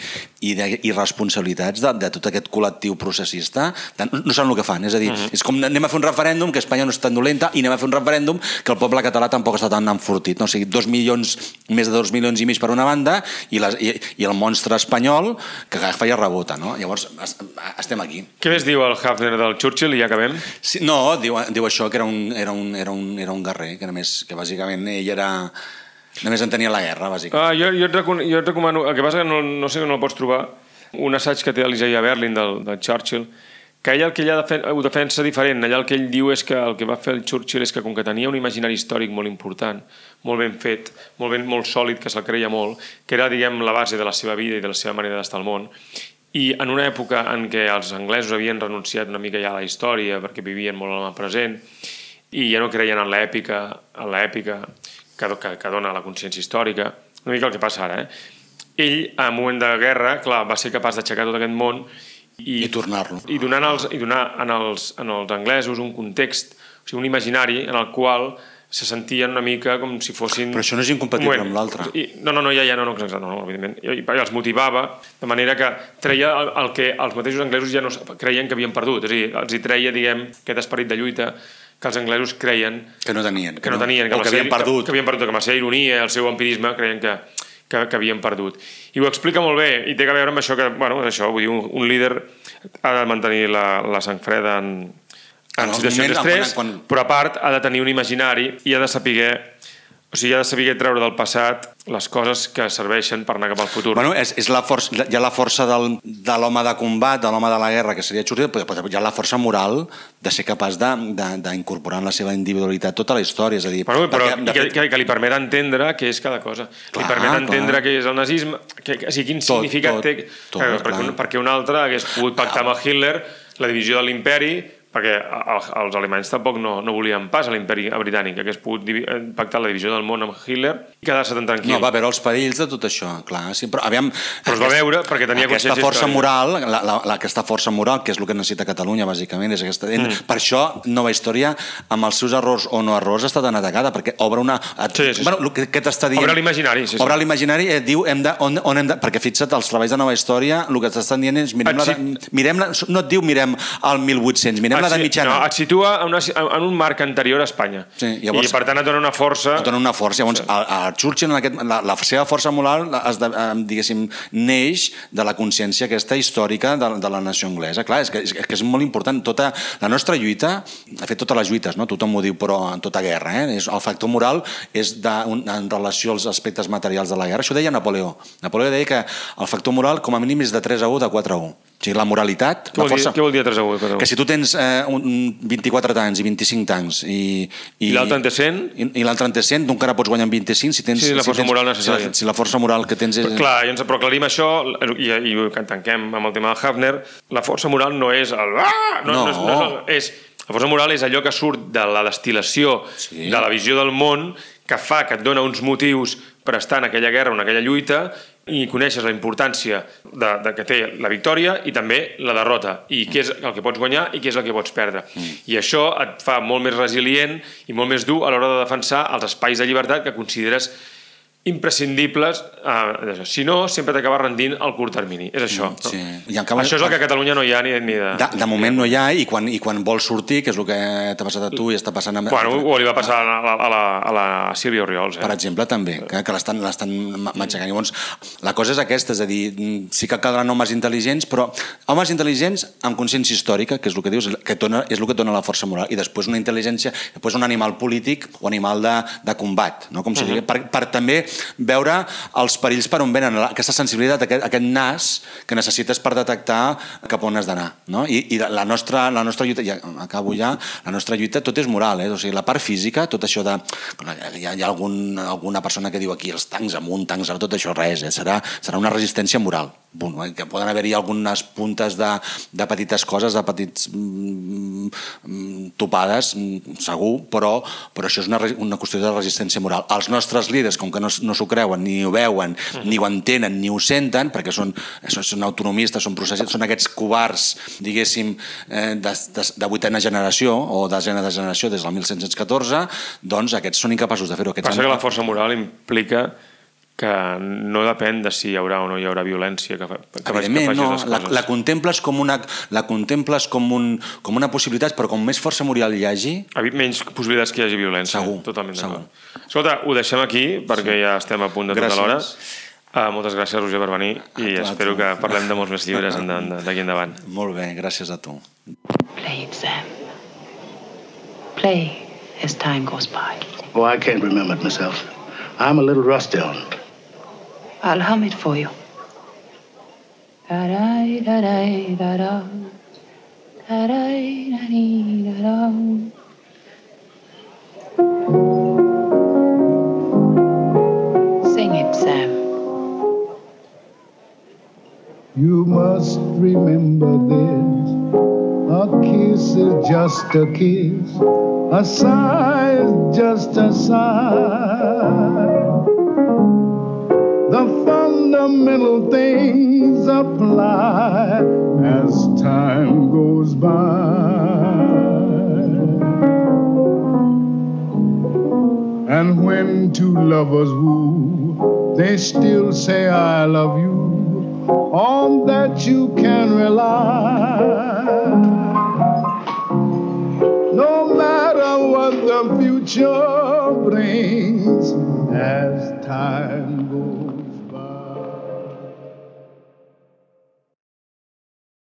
i de, irresponsabilitats de, de tot aquest col·lectiu processista. De, no saben el que fan, és a dir, uh -huh. és com anem a fer un referèndum que Espanya no és tan dolenta i anem a fer un referèndum que el poble català tampoc està tan enfortit. No? O sigui, dos milions, més de dos milions i mig per una banda i, les, i, i el monstre espanyol que agafa i rebota. No? Llavors, es, estem aquí. Què més diu el Hafner del Churchill i ja acabem? Sí, no, diu, diu això, que era un, era, un, era, un, era un guerrer, que, només, que bàsicament ell era... Només entenia la guerra, bàsicament. Ah, jo, jo, et recom jo et recomano, el que passa que no, no sé on el pots trobar, un assaig que té l'Isaiah Berlin del, del Churchill, que ell el que ella defen ho defensa diferent. Allà el que ell diu és que el que va fer el Churchill és que com que tenia un imaginari històric molt important, molt ben fet, molt, ben, molt sòlid, que se'l creia molt, que era, diguem, la base de la seva vida i de la seva manera d'estar al món, i en una època en què els anglesos havien renunciat una mica ja a la història perquè vivien molt en el present i ja no creien en l'èpica en l'èpica que, que, que dona la consciència històrica, una mica el que passa ara, eh? Ell, en moment de guerra, clar, va ser capaç d'aixecar tot aquest món I, I tornar-lo. i donant, els, i donar en els, en els anglesos un context, o sigui, un imaginari en el qual se sentien una mica com si fossin... Però això no és incompatible moment. amb l'altre. No, no, no, ja, ja, no, no, exacte, no, no, evidentment. I, i els motivava de manera que treia el, el que els mateixos anglesos ja no creien que havien perdut. És a dir, els hi treia, diguem, aquest esperit de lluita que els anglesos creien Que no tenien. que no tenien, o amb que seva- havien perdut. Que, que havien perdut, que amb la seva ironia, el seu empirisme, creien que, que, que havien perdut. I ho explica molt bé, i té a veure amb això que, bueno, això, vull dir, un, un líder ha de mantenir la, la sang freda en, En situacions moments- d'estrès, quan- però a part ha de tenir un imaginari i ha de saber o sigui, ha de saber treure del passat les coses que serveixen per anar cap al futur. Bueno, és, és la força, hi ha la força del, de l'home de combat, de l'home de la guerra, que seria Churchill, però hi ha la força moral de ser capaç d'incorporar en la seva individualitat tota la història. És a dir, Bueno, però perquè, que, fet, que, que li permet entendre què és cada cosa. Clar, li permet clar. entendre què és el nazisme, que, que, o sigui, quin Tot, significat tot, té... tot, que, clar. perquè, un, perquè un altre hagués pogut pactar amb el Hitler la divisió de l'imperi, perquè el- els alemanys tampoc no, no volien pas a l'imperi britànic, hagués pogut pactar la divisió del món amb Hitler i quedar-se tan tranquil. no, va veure els perills de tot això, clar. Sí, però, aviam, Però es va veure perquè tenia aquesta força moral, la, la, la, aquesta força moral, que és el que necessita Catalunya, bàsicament, és aquesta... Mm. Per això, Nova Història, amb els seus errors o no errors, està tan atacada, perquè obre una... Sí, sí, sí. Bueno, el que, que t'està dient... Obre l'imaginari, sí, sí. Obre l'imaginari, eh, diu, hem de, on, on hem de... Perquè fixa't, els treballs de Nova Història, el que t'estan dient és... Mirem Et la, sit- de, mirem la, no et diu mirem el 1800, mirem la de mitjana. No, et situa en, una, en un marc anterior a Espanya. Sí, llavors- I per tant et dona una força... et dona una força. Llavors, a, a Churchill, en aquest, la, la seva força moral, es de, diguéssim, neix de la consciència aquesta històrica de, de la nació anglesa. Clar, és que, és, que és molt important. Tota la nostra lluita, de fet, totes les lluites, no? tothom ho diu, però en tota guerra, eh? és, el factor moral és de, un, en relació als aspectes materials de la guerra. Això deia Napoleó. Napoleó deia que el factor moral, com a mínim, és de 3 a 1, de 4 a 1. O sigui, la moralitat, Què la vol, dir, força... què vol dir a 3 a 1? Que si tu tens eh, un, un 24 tancs i 25 tancs i... I l'altre en té 100? I, i l'altre en té 100, tu encara pots guanyar amb 25 si tens... Sí, la si força tens, moral necessària. Si la, si la força moral que tens és... Però, clar, i ens, però aclarim això i, i que tanquem amb el tema del Hafner. La força moral no és el... Ah! No, no. No. és, no és, és, la força moral és allò que surt de la destil·lació Sí. de la visió del món que fa, que et dona uns motius per estar en aquella guerra en aquella lluita i coneixes la importància de, de que té la victòria i també la derrota i què és el que pots guanyar i què és el que pots perdre. Mm. I això et fa molt més resilient i molt més dur a l'hora de defensar els espais de llibertat que consideres imprescindibles eh, si no, sempre t'acaba rendint al curt termini és això, no? Sí. I en canvi- això és el que a Catalunya no hi ha ni, ni de... De, de moment no hi ha i quan, i quan vols sortir, que és el que t'ha passat a tu i està passant a... Bueno, o li va passar a la, a la, a la Sílvia Oriols, eh? per exemple, també, que, que l'estan l'estan ma- matxacant. Llavors, la cosa és aquesta, és a dir, mm, sí que caldran homes intel·ligents, però homes intel·ligents amb consciència històrica, que és el que dius, que dona, és el que et dona la força moral, i després una intel·ligència, després un animal polític o animal de, de combat, no? com si uh -huh. per, per també veure els perills per on venen, aquesta sensibilitat, aquest, aquest nas que necessites per detectar cap on has d'anar. No? I, I la nostra, la nostra lluita, ja acabo ja, la nostra lluita tot és moral, eh? o sigui, la part física, tot això de... Hi ha, hi ha algun, alguna persona que diu aquí els tancs amunt, tancs amunt, tot això res, eh? serà, serà una resistència moral. Bueno, que poden haver-hi algunes puntes de, de petites coses, de petits mm, mm, topades, mm, segur, però, però això és una, una qüestió de resistència moral. Els nostres líders, com que no, no s'ho creuen, ni ho veuen, ni ho entenen, ni ho senten, perquè són, són, són autonomistes, són processats, són aquests covards, diguéssim, eh, de, de, de vuitena generació o de desena de generació des del 1714, doncs aquests són incapaços de fer-ho. Passa han- que la força moral implica que no depèn de si hi haurà o no hi haurà violència que, fa, que, que facis no, les la, coses. la contemples com una, la contemples com, un, com una possibilitat, però com més força moral hi hagi, menys possibilitats que hi hagi violència. Segur, Totalment segur. Escolta, ho deixem aquí perquè ja estem a punt de tota Gràcies. l'hora. Uh, moltes gràcies, Roger, per venir i A espero tu. que parlem de molts més llibres d'aquí endavant. molt bé, gràcies a tu. Play it, Sam. Play as time goes by. Oh, I can't remember it myself. I'm a little rusty on it. I'll hum it for you. Sing it, Sam. You must remember this. A kiss is just a kiss. A sigh is just a sigh. Fundamental things apply as time goes by. And when two lovers woo, they still say, I love you. On that you can rely. No matter what the future brings as time goes